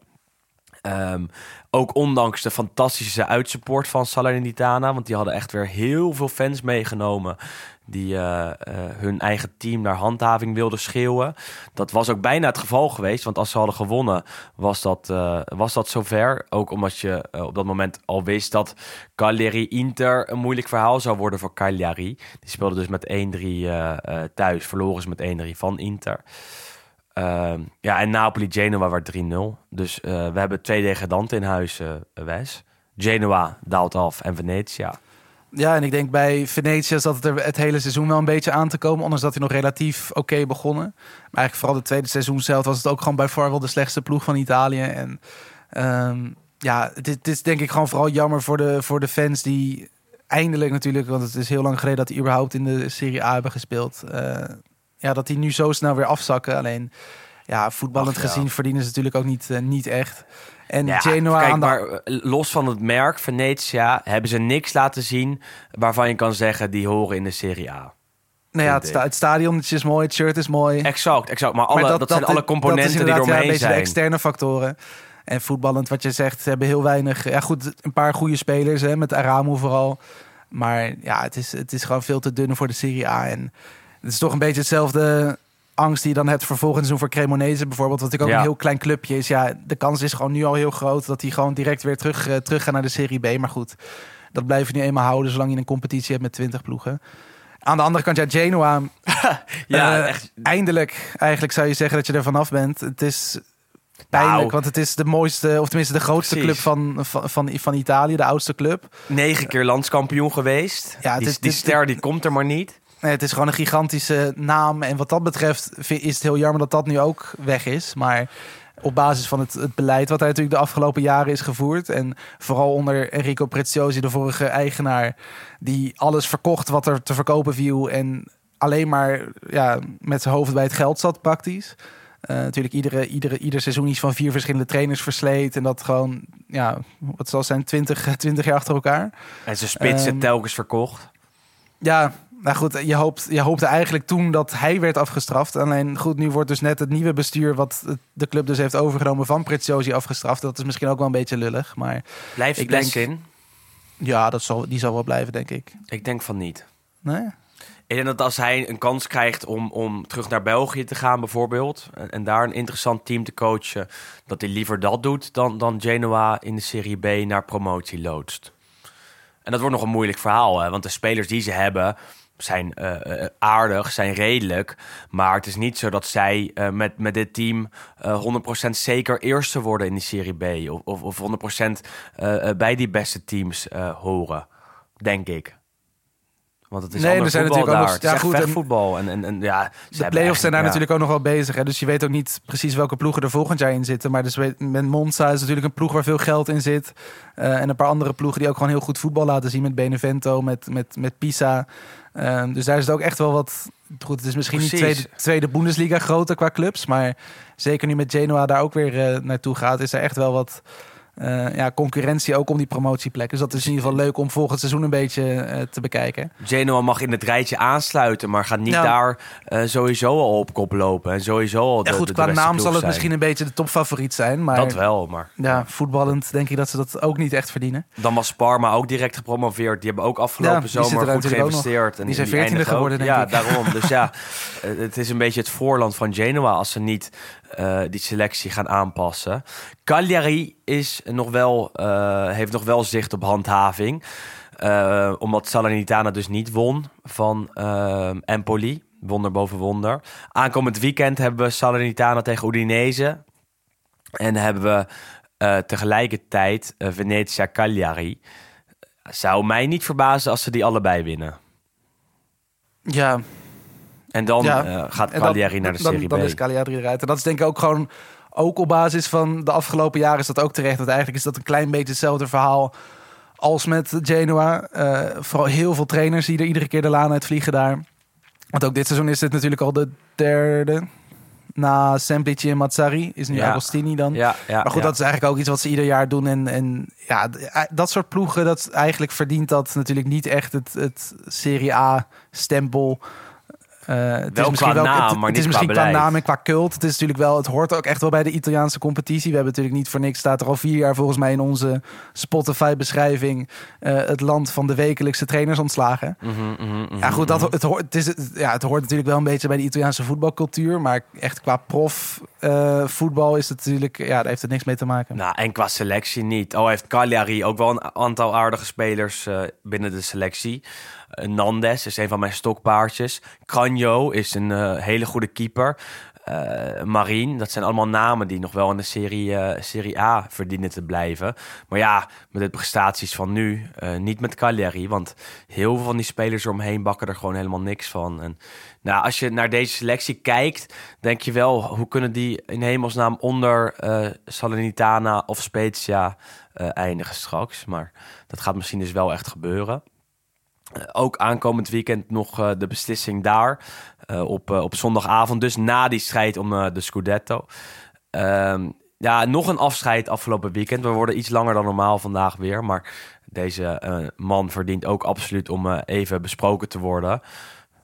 Ehm, ook ondanks de fantastische uitsupport van Salernitana. Want die hadden echt weer heel veel fans meegenomen. Die eh, eh, hun eigen team naar handhaving wilden schreeuwen. Dat was ook bijna het geval geweest. Want als ze hadden gewonnen, was dat, eh, was dat zover. Ook omdat je op dat moment al wist dat Cagliari-Inter een moeilijk verhaal zou worden voor Cagliari. Die speelde dus met 1-3 eh, eh, thuis. Verloren ze met 1-3 van Inter. Ehm, ja, en Napoli-Genoa werd 3-0. Dus we hebben twee degradanten in huis, Wes. Genoa daalt af en Venetia. Ja, en ik denk bij Venetië zat het er het hele seizoen wel een beetje aan te komen. Ondanks dat hij nog relatief oké begonnen. Maar eigenlijk vooral het tweede seizoen zelf was het ook gewoon bij de slechtste ploeg van Italië. En ehm, ja, is, het is denk ik gewoon vooral jammer voor de, voor de fans die eindelijk natuurlijk... want het is heel lang geleden dat die überhaupt in de Serie A hebben gespeeld. eh, ja, dat die nu zo snel weer afzakken. Alleen, ja, voetballend Ach, ja. gezien verdienen ze natuurlijk ook niet, eh, niet echt. En Ja, Genoa kijk, de maar eh, los van het merk Venetia hebben ze niks laten zien waarvan je kan zeggen die horen in de Serie A. Nou ja, het, sta, stadion is mooi, het shirt is mooi. Exact, exact. Maar, alle, Maar dat, zijn alle componenten die ja, doorheen een beetje de zijn. externe factoren. En voetballend, wat je zegt, ze hebben heel weinig. Ja, goed, een paar goede spelers, hè, met Aramu vooral. Maar ja, het is, het is gewoon veel te dun voor de Serie A. En het is toch een beetje hetzelfde angst die je dan hebt voor volgend seizoen voor Cremonese bijvoorbeeld. Wat natuurlijk ook Ja. een heel klein clubje is. Ja, de kans is gewoon nu al heel groot dat die gewoon direct weer terug, terug gaan naar de Serie B. Maar goed, dat blijf je nu eenmaal houden zolang je een competitie hebt met 20 ploegen. Aan de andere kant, ja, Genoa. Ja, eh, echt. Eindelijk, eigenlijk zou je zeggen dat je er vanaf bent. Het is pijnlijk, Nou. want het is de mooiste, of tenminste de grootste Precies. club van, van, van, van Italië, de oudste club. Negen keer landskampioen geweest. Ja, het die, is- die ster die komt er maar niet. Nee, het is gewoon een gigantische naam. En wat dat betreft is het heel jammer dat dat nu ook weg is. Maar op basis van het, het beleid wat hij natuurlijk de afgelopen jaren is gevoerd. En vooral onder Enrico Preziosi, de vorige eigenaar. Die alles verkocht wat er te verkopen viel. En alleen maar ja, met zijn hoofd bij het geld zat praktisch. Eh, natuurlijk iedere, iedere, ieder seizoen iets van vier verschillende trainers versleet. En dat gewoon, ja, wat zal zijn, 20, 20 jaar achter elkaar. En zijn spitsen Ehm, telkens verkocht. Ja, nou goed, je, hoopt, je hoopte eigenlijk toen dat hij werd afgestraft. Alleen goed, nu wordt dus net het nieuwe bestuur... wat de club dus heeft overgenomen van Preziosi afgestraft. Dat is misschien ook wel een beetje lullig, maar Blijft ik denk- in. Ja, dat zal, die zal wel blijven, denk ik. Ik denk van niet. Nee? Ik denk dat als hij een kans krijgt om, om terug naar België te gaan, bijvoorbeeld, en, en daar een interessant team te coachen, dat hij liever dat doet dan, dan Genoa in de Serie B naar promotie loodst. En dat wordt nog een moeilijk verhaal, hè? want de spelers die ze hebben zijn eh, eh, aardig, zijn redelijk. Maar het is niet zo dat zij eh, met, met dit team eh 100% zeker eerste worden in de Serie B. Of, of, of 100% eh, eh, bij die beste teams horen, denk ik. Want het is Nee, er zijn voetbal natuurlijk ook daar. Het is echt goed, en- vechtvoetbal. En, en, en, ja, De play-offs zijn daar ja. natuurlijk ook nog wel bezig. Hè? Dus je weet ook niet precies welke ploegen er volgend jaar in zitten. Maar dus met Monza is natuurlijk een ploeg waar veel geld in zit. En een paar andere ploegen die ook gewoon heel goed voetbal laten zien. Met Benevento, met, met, met Pisa. Ehm, dus daar is het ook echt wel wat... Goed, het is misschien niet tweede, tweede Bundesliga groter qua clubs. Maar zeker nu met Genoa daar ook weer eh, naartoe gaat... is er echt wel wat eh, ja, concurrentie ook om die promotieplek. Dus dat is in ieder geval leuk om volgend seizoen een beetje eh, te bekijken. Genoa mag in het rijtje aansluiten, maar gaat niet Ja. daar eh, sowieso al op kop lopen. En sowieso al de, Ja, goed, de- de qua naam zal het zijn. misschien een beetje de topfavoriet zijn. Maar Dat wel, maar Ja, voetballend denk ik dat ze dat ook niet echt verdienen. dan was Parma ook direct gepromoveerd. Die hebben ook afgelopen Ja, zomer er goed geïnvesteerd. En Die zijn en 14e eindigen ook- geworden, denk ja, ik. daarom. Dus ja, het is een beetje het voorland van Genoa als ze niet eh, die selectie gaan aanpassen. Cagliari is nog wel, eh, heeft nog wel zicht op handhaving. Eh, omdat Salernitana dus niet won van Empoli. Wonder boven wonder. Aankomend weekend hebben we Salernitana tegen Udinese. En hebben we tegelijkertijd Venezia Cagliari. Zou mij niet verbazen als ze die allebei winnen. Ja, En dan Ja. eh, gaat dan- Cagliari naar de dan, Serie dan B. is Cagliari eruit. En dat is denk ik ook gewoon, ook op basis van de afgelopen jaren is dat ook terecht. Dat eigenlijk is dat een klein beetje hetzelfde verhaal als met Genoa. Eh, vooral heel veel trainers die er iedere keer de laan uit vliegen daar. Want ook dit seizoen is dit natuurlijk al de derde. Na Semplici en Mazzari is nu Ja. Agostini dan. Ja, ja, Maar goed, dat is eigenlijk ook iets wat ze ieder jaar doen. En, en ja, eh, dat soort ploegen, dat eigenlijk verdient dat natuurlijk niet echt het, het Serie A-stempel. Eh, het Wel qua naam, het, maar het niet is misschien qua qua beleid. naam en qua cult. Het is natuurlijk wel, het hoort ook echt wel bij de Italiaanse competitie. We hebben natuurlijk niet voor niks, staat er al vier jaar volgens mij in onze Spotify-beschrijving. eh, het land van de wekelijkse trainers ontslagen. Mhm, Ja, goed, dat, mhm. het, hoort, het, is, ja, het hoort natuurlijk wel een beetje bij de Italiaanse voetbalcultuur. Maar echt qua prof eh, voetbal is het natuurlijk, ja, daar heeft het niks mee te maken. Nou, en qua selectie niet. Oh, heeft Cagliari ook wel een aantal aardige spelers binnen de selectie. Eh, Nandes is een van mijn stokpaardjes. Canjo is een eh, hele goede keeper. Eh Marien, dat zijn allemaal namen die nog wel in de serie, serie A verdienen te blijven. Maar ja, met de prestaties van nu, niet met Cagliari. Want heel veel van die spelers eromheen bakken er gewoon helemaal niks van. En nou, als je naar deze selectie kijkt, denk je wel, hoe kunnen die in hemelsnaam onder Salernitana of Spezia eindigen straks? Maar dat gaat misschien dus wel echt gebeuren. Eh, ook aankomend weekend nog eh, de beslissing daar. eh, op, op zondagavond, dus na die strijd om de Scudetto. Ehm, ja, nog een afscheid afgelopen weekend. We worden iets langer dan normaal vandaag weer. Maar deze man verdient ook absoluut om even besproken te worden.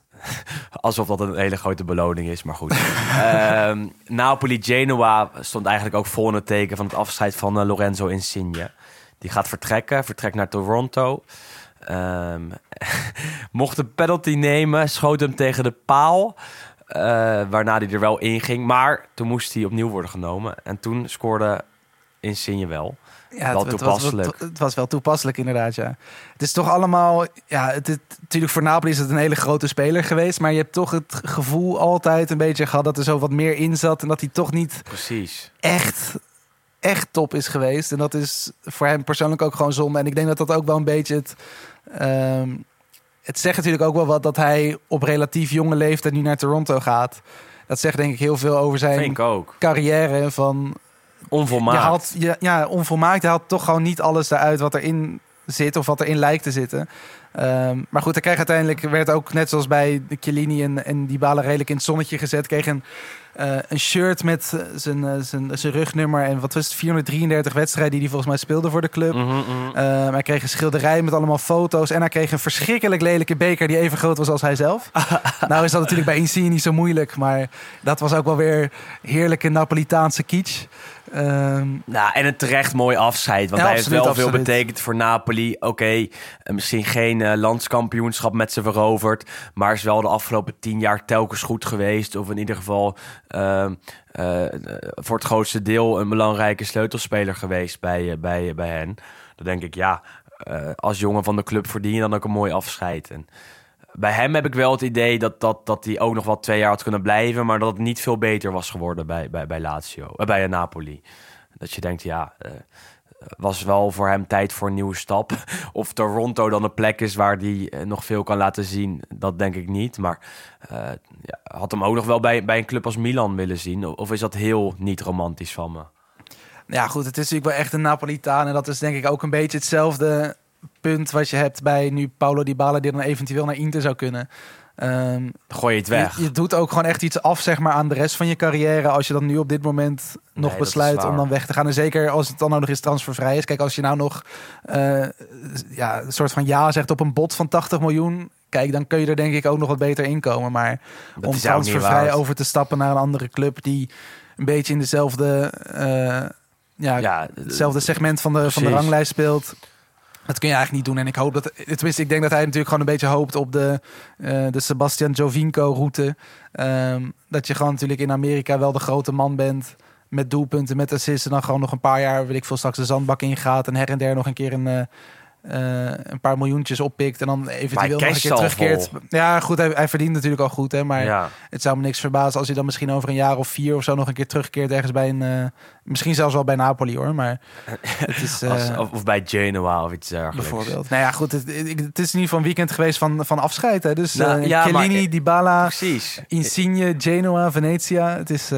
Alsof dat een hele grote beloning is, maar goed. Ehm, Napoli-Genoa stond eigenlijk ook vol in het teken van het afscheid van Lorenzo Insigne. Die gaat vertrekken, vertrekt naar Toronto. Ehm, mocht een penalty nemen, schoot hem tegen de paal. eh, waarna hij er wel in ging. Maar toen moest hij opnieuw worden genomen. En toen scoorde Insigne wel. Ja, Wel het, het toepasselijk. Was, wel- het was wel toepasselijk, inderdaad. Ja. Het is toch allemaal. Ja, het, het- natuurlijk voor Napoli is het een hele grote speler geweest. Maar je hebt toch het gevoel altijd een beetje gehad dat er zo wat meer in zat. En dat hij toch niet Precies. echt, echt top is geweest. En dat is voor hem persoonlijk ook gewoon zonde. En ik denk dat dat ook wel een beetje het. Ehm, het zegt natuurlijk ook wel wat dat hij op relatief jonge leeftijd nu naar Toronto gaat. Dat zegt denk ik heel veel over zijn carrière. Van Onvolmaakt. je had, je, ja, onvolmaakt. Hij had toch gewoon niet alles eruit wat erin zit of wat erin lijkt te zitten. Ehm, maar goed, hij kreeg uiteindelijk, werd ook net zoals bij de Chiellini en, en die balen redelijk in het zonnetje gezet. Kreeg een, eh, een shirt met eh, zijn, eh, zijn, zijn rugnummer en wat was het, 433 wedstrijden die hij volgens mij speelde voor de club. Mhm, mhm. Hij kreeg een schilderij met allemaal foto's. En hij kreeg een verschrikkelijk lelijke beker die even groot was als hij zelf. nou is dat natuurlijk bij Insigne niet zo moeilijk. Maar dat was ook wel weer heerlijke Napolitaanse kitsch. Ehm, Nou, en een terecht mooi afscheid. Want Ja, hij heeft absoluut, wel veel betekend voor Napoli. Oké, eh, misschien geen eh, landskampioenschap met ze veroverd. Maar is wel de afgelopen tien jaar telkens goed geweest. Of in ieder geval ehm, eh, voor het grootste deel een belangrijke sleutelspeler geweest bij, bij, bij hen. Dan denk ik, ja, als jongen van de club verdien je dan ook een mooi afscheid. En bij hem heb ik wel het idee dat, dat, dat hij ook nog wel twee jaar had kunnen blijven. Maar dat het niet veel beter was geworden bij, bij, bij Lazio, eh, bij Napoli. Dat je denkt, ja, eh, was wel voor hem tijd voor een nieuwe stap. Of Toronto dan een plek is waar hij eh, nog veel kan laten zien, dat denk ik niet. Maar ja, had hem ook nog wel bij, bij een club als Milan willen zien. Of is dat heel niet romantisch van me? Ja, goed, het is natuurlijk wel echt een Napolitaan. En dat is denk ik ook een beetje hetzelfde punt wat je hebt bij nu Paulo Dybala... die dan eventueel naar Inter zou kunnen. Ehm, Gooi je het weg. Je, je doet ook gewoon echt iets af zeg maar, aan de rest van je carrière... als je dan nu op dit moment nog is besluit om dan weg te gaan. En zeker als het dan nog eens transfervrij is. Kijk, als je nou nog eh, ja, een soort van ja zegt op een bod van 80 miljoen... Kijk, dan kun je er denk ik ook nog wat beter in komen. Maar Dat om is transfervrij over te stappen naar een andere club... die een beetje in dezelfde... eh, ja, Ja, hetzelfde segment van de, van de ranglijst speelt. Dat kun je eigenlijk niet doen. En ik hoop dat, tenminste, ik denk dat hij natuurlijk gewoon een beetje hoopt op de, eh, de Sebastian Jovinko-route. Ehm, dat je gewoon natuurlijk in Amerika wel de grote man bent. Met doelpunten, met assists. En dan gewoon nog een paar jaar, weet ik veel, straks de zandbak ingaat. En her en der nog een keer een, eh, een paar miljoentjes oppikt. En dan eventueel nog een keer terugkeert. vol. Ja, goed, hij, hij verdient natuurlijk al goed. Hè, maar ja. het zou me niks verbazen als hij dan misschien over een jaar of vier of zo nog een keer terugkeert ergens bij een. eh, misschien zelfs wel bij Napoli hoor. Maar het is. eh, Als- of, of bij Genoa of iets dergelijks. bijvoorbeeld. Nou ja, goed. Het, het is in ieder geval een weekend geweest van, van afscheid. Hè. Dus Nou, maar- Dybala, Precies. Insigne, Genoa, Venetia. Het is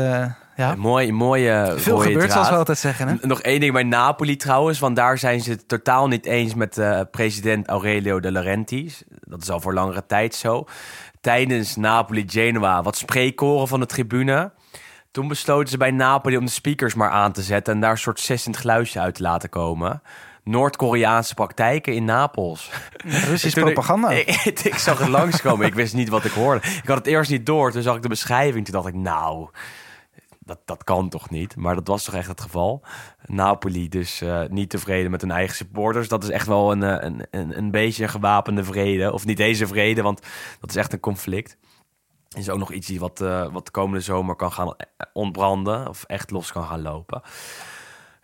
ja, Mooi, mooie veel rode gebeurd, zoals we draad. altijd zeggen. Hè? Nog één ding bij Napoli trouwens, want daar zijn ze het totaal niet eens met eh, president Aurelio De Laurentiis. Dat is al voor langere tijd zo. Tijdens Napoli-Genoa wat spreekkoren van de tribune. Toen besloten ze bij Napoli om de speakers maar aan te zetten en daar een soort sissend geluidje uit te laten komen. Noord-Koreaanse praktijken in Napels. Russisch Toen ik- propaganda. Ik, ik, zag het langskomen. Ik wist niet wat ik hoorde. Ik had het eerst niet door. Toen zag ik de beschrijving. Toen dacht ik, nou, dat, dat kan toch niet? Maar dat was toch echt het geval. Napoli dus eh, niet tevreden met hun eigen supporters. Dat is echt wel een, eh, een, een, een beetje een gewapende vrede. Of niet deze vrede, want dat is echt een conflict. Is ook nog iets wat, eh, wat de komende zomer kan gaan ontbranden. Of echt los kan gaan lopen.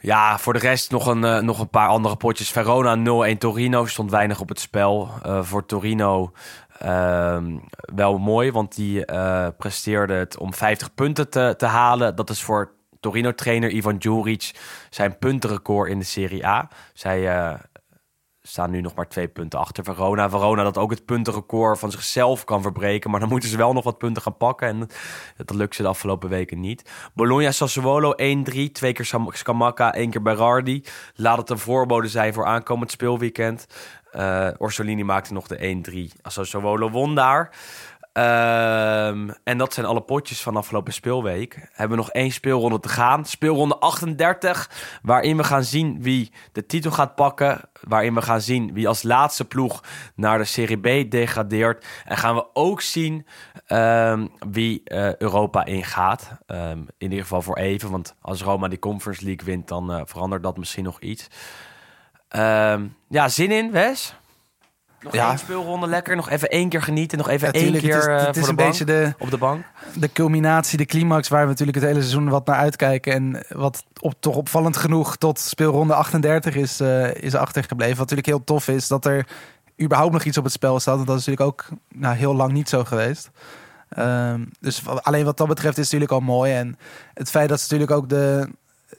Ja, voor de rest nog een, nog een paar andere potjes. Verona 0-1 Torino stond weinig op het spel. Voor Torino ehm, wel mooi, want die eh, presteerde het om 50 punten te, te halen. Dat is voor Torino-trainer Ivan Djuric zijn puntenrecord in de Serie A. Zij eh, staan nu nog maar twee punten achter Verona. Verona dat ook het puntenrecord van zichzelf kan verbreken. Maar dan moeten ze wel nog wat punten gaan pakken. En dat lukt ze de afgelopen weken niet. Bologna Sassuolo 1-3. Twee keer Scamacca, één keer Berardi. Laat het een voorbode zijn voor aankomend speelweekend. Eh Orsolini maakte nog de 1-3. Sassuolo won daar. Ehm, en dat zijn alle potjes van afgelopen speelweek. Hebben we nog één speelronde te gaan. Speelronde 38, waarin we gaan zien wie de titel gaat pakken. Waarin we gaan zien wie als laatste ploeg naar de Serie B degradeert. En gaan we ook zien ehm, wie eh, Europa ingaat. Ehm, in ieder geval voor even, want als Roma die Conference League wint, dan eh, verandert dat misschien nog iets. Ehm, ja, zin in, Wes? Nog Ja. één speelronde lekker. Nog even één keer genieten. Nog even Ja, één tuurlijk, keer het is, het is voor een de bank, beetje de, op de bank. de culminatie, de climax waar we natuurlijk het hele seizoen wat naar uitkijken. En wat op, toch opvallend genoeg tot speelronde 38 is, eh, is achtergebleven. Wat natuurlijk heel tof is dat er überhaupt nog iets op het spel staat. Want dat is natuurlijk ook nou, heel lang niet zo geweest. Ehm, dus alleen wat dat betreft is het natuurlijk al mooi. En het feit dat ze natuurlijk ook de,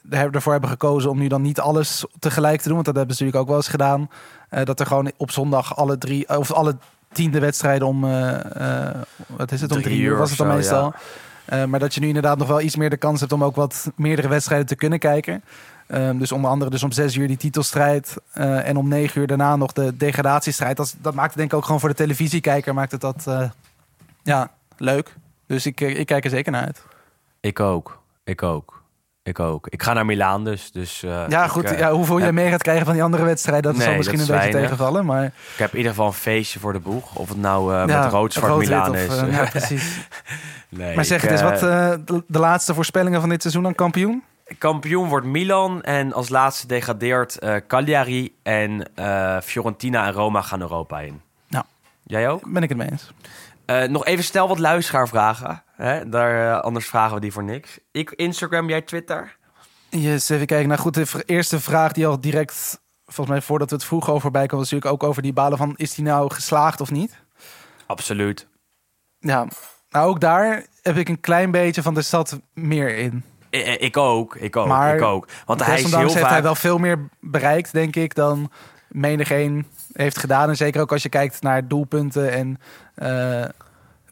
ervoor hebben gekozen om nu dan niet alles tegelijk te doen. Want dat hebben ze natuurlijk ook wel eens gedaan. Eh, dat er gewoon op zondag alle drie of alle tiende wedstrijden om eh, eh, wat is het om Drie drie uur was het dan zo, meestal. ja. Eh, maar dat je nu inderdaad nog wel iets meer de kans hebt om ook wat meerdere wedstrijden te kunnen kijken. Ehm, dus onder andere dus om zes uur die titelstrijd. eh, en om negen uur daarna nog de degradatiestrijd. Dat, dat maakt het denk ik ook gewoon voor de televisiekijker maakt het dat eh, ja, leuk. Dus ik, eh, ik kijk er zeker naar uit. Ik ook. Ik ook. Ik ook. Ik ga naar Milaan dus. dus eh, Ja, ik, goed. eh, ja, hoeveel je heb- mee gaat krijgen van die andere wedstrijden, dat Nee, zal misschien dat een is beetje tegenvallen. Maar Ik heb in ieder geval een feestje voor de boeg. Of het nou eh, ja, met rood-zwart Milaan is. ja, precies. nee, maar zeg ik, het eens, wat de, de laatste voorspellingen van dit seizoen aan kampioen? Kampioen wordt Milan en als laatste degradeert Cagliari en Fiorentina en Roma gaan Europa in. Nou. Jij ook? Ben ik het mee eens. Nog even snel wat luisteraarvragen. Hè? Daar, eh, anders vragen we die voor niks. Ik Instagram, jij Twitter? Yes, even kijken. Nou goed, de eerste vraag die al direct, volgens mij voordat we het vroeg over bij kwam, was natuurlijk ook over die balen van, is die nou geslaagd of niet? Absoluut. Ja, nou ook daar heb ik een klein beetje van, er zat meer in. I- Ik ook, ik ook, Maar ik ook. Want hij is heel heeft vaak... hij wel veel meer bereikt, denk ik, dan menigeen heeft gedaan. En zeker ook als je kijkt naar doelpunten en eh,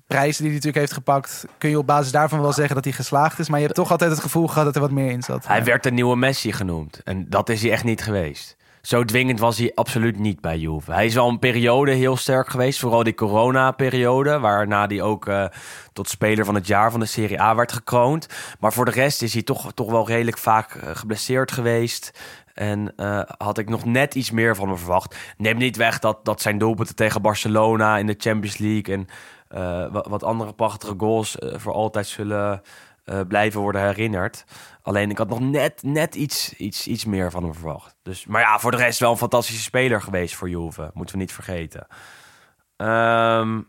prijzen die hij natuurlijk heeft gepakt, kun je op basis daarvan wel zeggen dat hij geslaagd is. Maar je hebt toch altijd het gevoel gehad dat er wat meer in zat. Hij werd de nieuwe Messi genoemd. En dat is hij echt niet geweest. Zo dwingend was hij absoluut niet bij Juve. Hij is wel een periode heel sterk geweest. Vooral die corona-periode. Waarna hij ook eh, tot speler van het jaar van de Serie A werd gekroond. Maar voor de rest is hij toch, toch wel redelijk vaak eh, geblesseerd geweest. En eh, had ik nog net iets meer van hem verwacht. Neem niet weg dat, dat zijn doelpunten tegen Barcelona in de Champions League... en wat, wat andere prachtige goals eh, voor altijd zullen eh, blijven worden herinnerd. Alleen ik had nog net, net iets, iets, iets meer van hem verwacht. Dus, maar ja, voor de rest wel een fantastische speler geweest voor Juve. Moeten we niet vergeten. Ehm,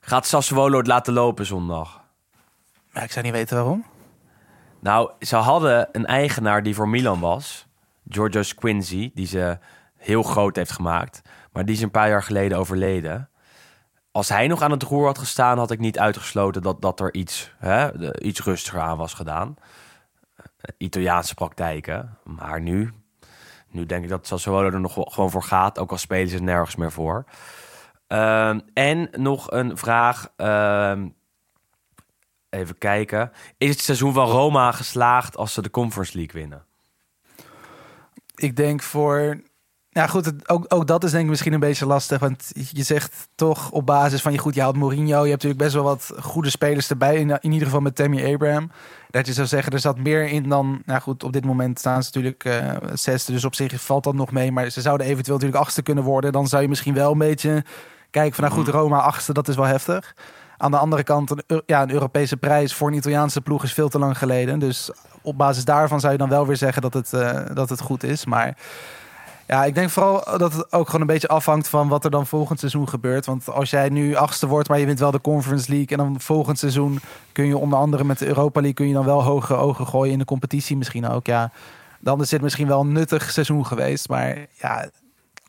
gaat Sassuolo het laten lopen zondag? Ja, ik zou niet weten waarom. Nou, ze hadden een eigenaar die voor Milan was. Giorgio Quincy, die ze heel groot heeft gemaakt. Maar die is een paar jaar geleden overleden. Als hij nog aan het roer had gestaan, had ik niet uitgesloten dat, dat er iets, hè, iets rustiger aan was gedaan. Eh, Italiaanse praktijken. Maar nu, nu denk ik dat Sassuolo er nog gewoon voor gaat. Ook al spelen ze nergens meer voor. Ehm, en nog een vraag. ehm, even kijken. Is het seizoen van Roma geslaagd als ze de Conference League winnen? Ik denk voor. Ja, goed, het, ook, ook dat is denk ik misschien een beetje lastig. Want je zegt toch op basis van je goed, je haalt Mourinho. Je hebt natuurlijk best wel wat goede spelers erbij. In, in ieder geval met Tammy Abraham. Dat je zou zeggen, er zat meer in dan. Nou goed, op dit moment staan ze natuurlijk eh zesde. Dus op zich valt dat nog mee. Maar ze zouden eventueel natuurlijk achtste kunnen worden. Dan zou je misschien wel een beetje kijken van, nou goed, Roma achtste, dat is wel heftig. Aan de andere kant, een, ja, een Europese prijs voor een Italiaanse ploeg is veel te lang geleden. Dus op basis daarvan zou je dan wel weer zeggen dat het, eh, dat het goed is. Maar ja, ik denk vooral dat het ook gewoon een beetje afhangt van wat er dan volgend seizoen gebeurt. Want als jij nu achtste wordt, maar je wint wel de Conference League. En dan volgend seizoen kun je onder andere met de Europa League kun je dan wel hoge ogen gooien in de competitie misschien ook. Ja, dan is dit misschien wel een nuttig seizoen geweest. Maar ja,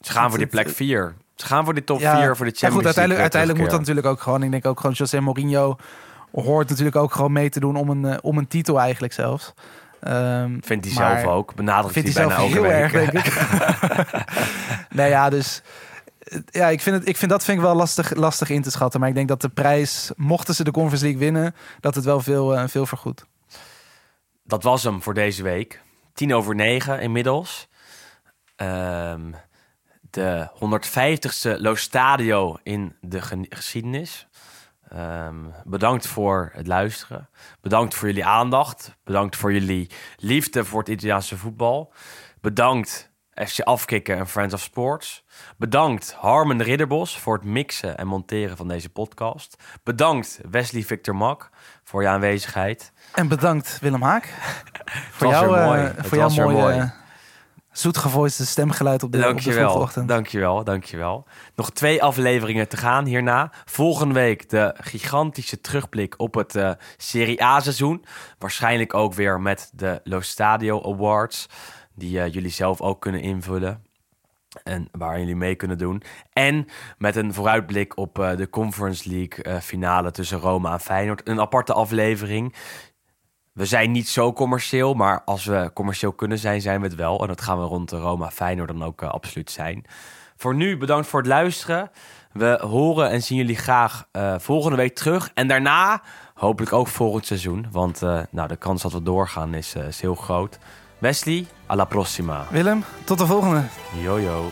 Ze gaan voor die plek 4. Ze gaan voor die top 4 ja, voor de Champions ja, goed, uiteindelijk, League, eh, uiteindelijk moet dat natuurlijk ook gewoon. Ik denk ook gewoon José Mourinho hoort natuurlijk ook gewoon mee te doen om een, eh, om een titel eigenlijk zelfs. Ehm, Vindt hij zelf ook. Benadrukt Vindt hij hij zelf bijna heel erg, nee, ja, dus... Ja, ik vind, het, ik vind dat vind ik wel lastig, lastig in te schatten. Maar ik denk dat de prijs, mochten ze de Conference League winnen... dat het wel veel, eh, veel vergoedt. Dat was hem voor deze week. Tien over negen inmiddels. Ehm, de 150ste Lo Stadio in de ge- geschiedenis. Ehm, bedankt voor het luisteren. Bedankt voor jullie aandacht. Bedankt voor jullie liefde voor het Italiaanse voetbal. Bedankt FC Afkikken en Friends of Sports. Bedankt Harmen Ridderbos voor het mixen en monteren van deze podcast. Bedankt Wesley Victor Mak voor je aanwezigheid. En bedankt Willem Haak. voor eh, mooi. Het voor jouw mooie mooi. Zoetgevoiste stemgeluid op de, op de Dankjewel, ochtend. dankjewel, dankjewel. Nog twee afleveringen te gaan hierna. Volgende week de gigantische terugblik op het eh, Serie A-seizoen. Waarschijnlijk ook weer met de Lo Stadio Awards. Die eh, jullie zelf ook kunnen invullen. En waar jullie mee kunnen doen. En met een vooruitblik op eh, de Conference League finale tussen Roma en Feyenoord. Een aparte aflevering. We zijn niet zo commercieel, maar als we commercieel kunnen zijn, zijn we het wel. En dat gaan we rond de Roma Feyenoord dan ook eh, absoluut zijn. Voor nu bedankt voor het luisteren. We horen en zien jullie graag eh, volgende week terug. En daarna hopelijk ook volgend seizoen. Want eh, nou, de kans dat we doorgaan is, is heel groot. Wesley, alla prossima. Willem, tot de volgende. Yo.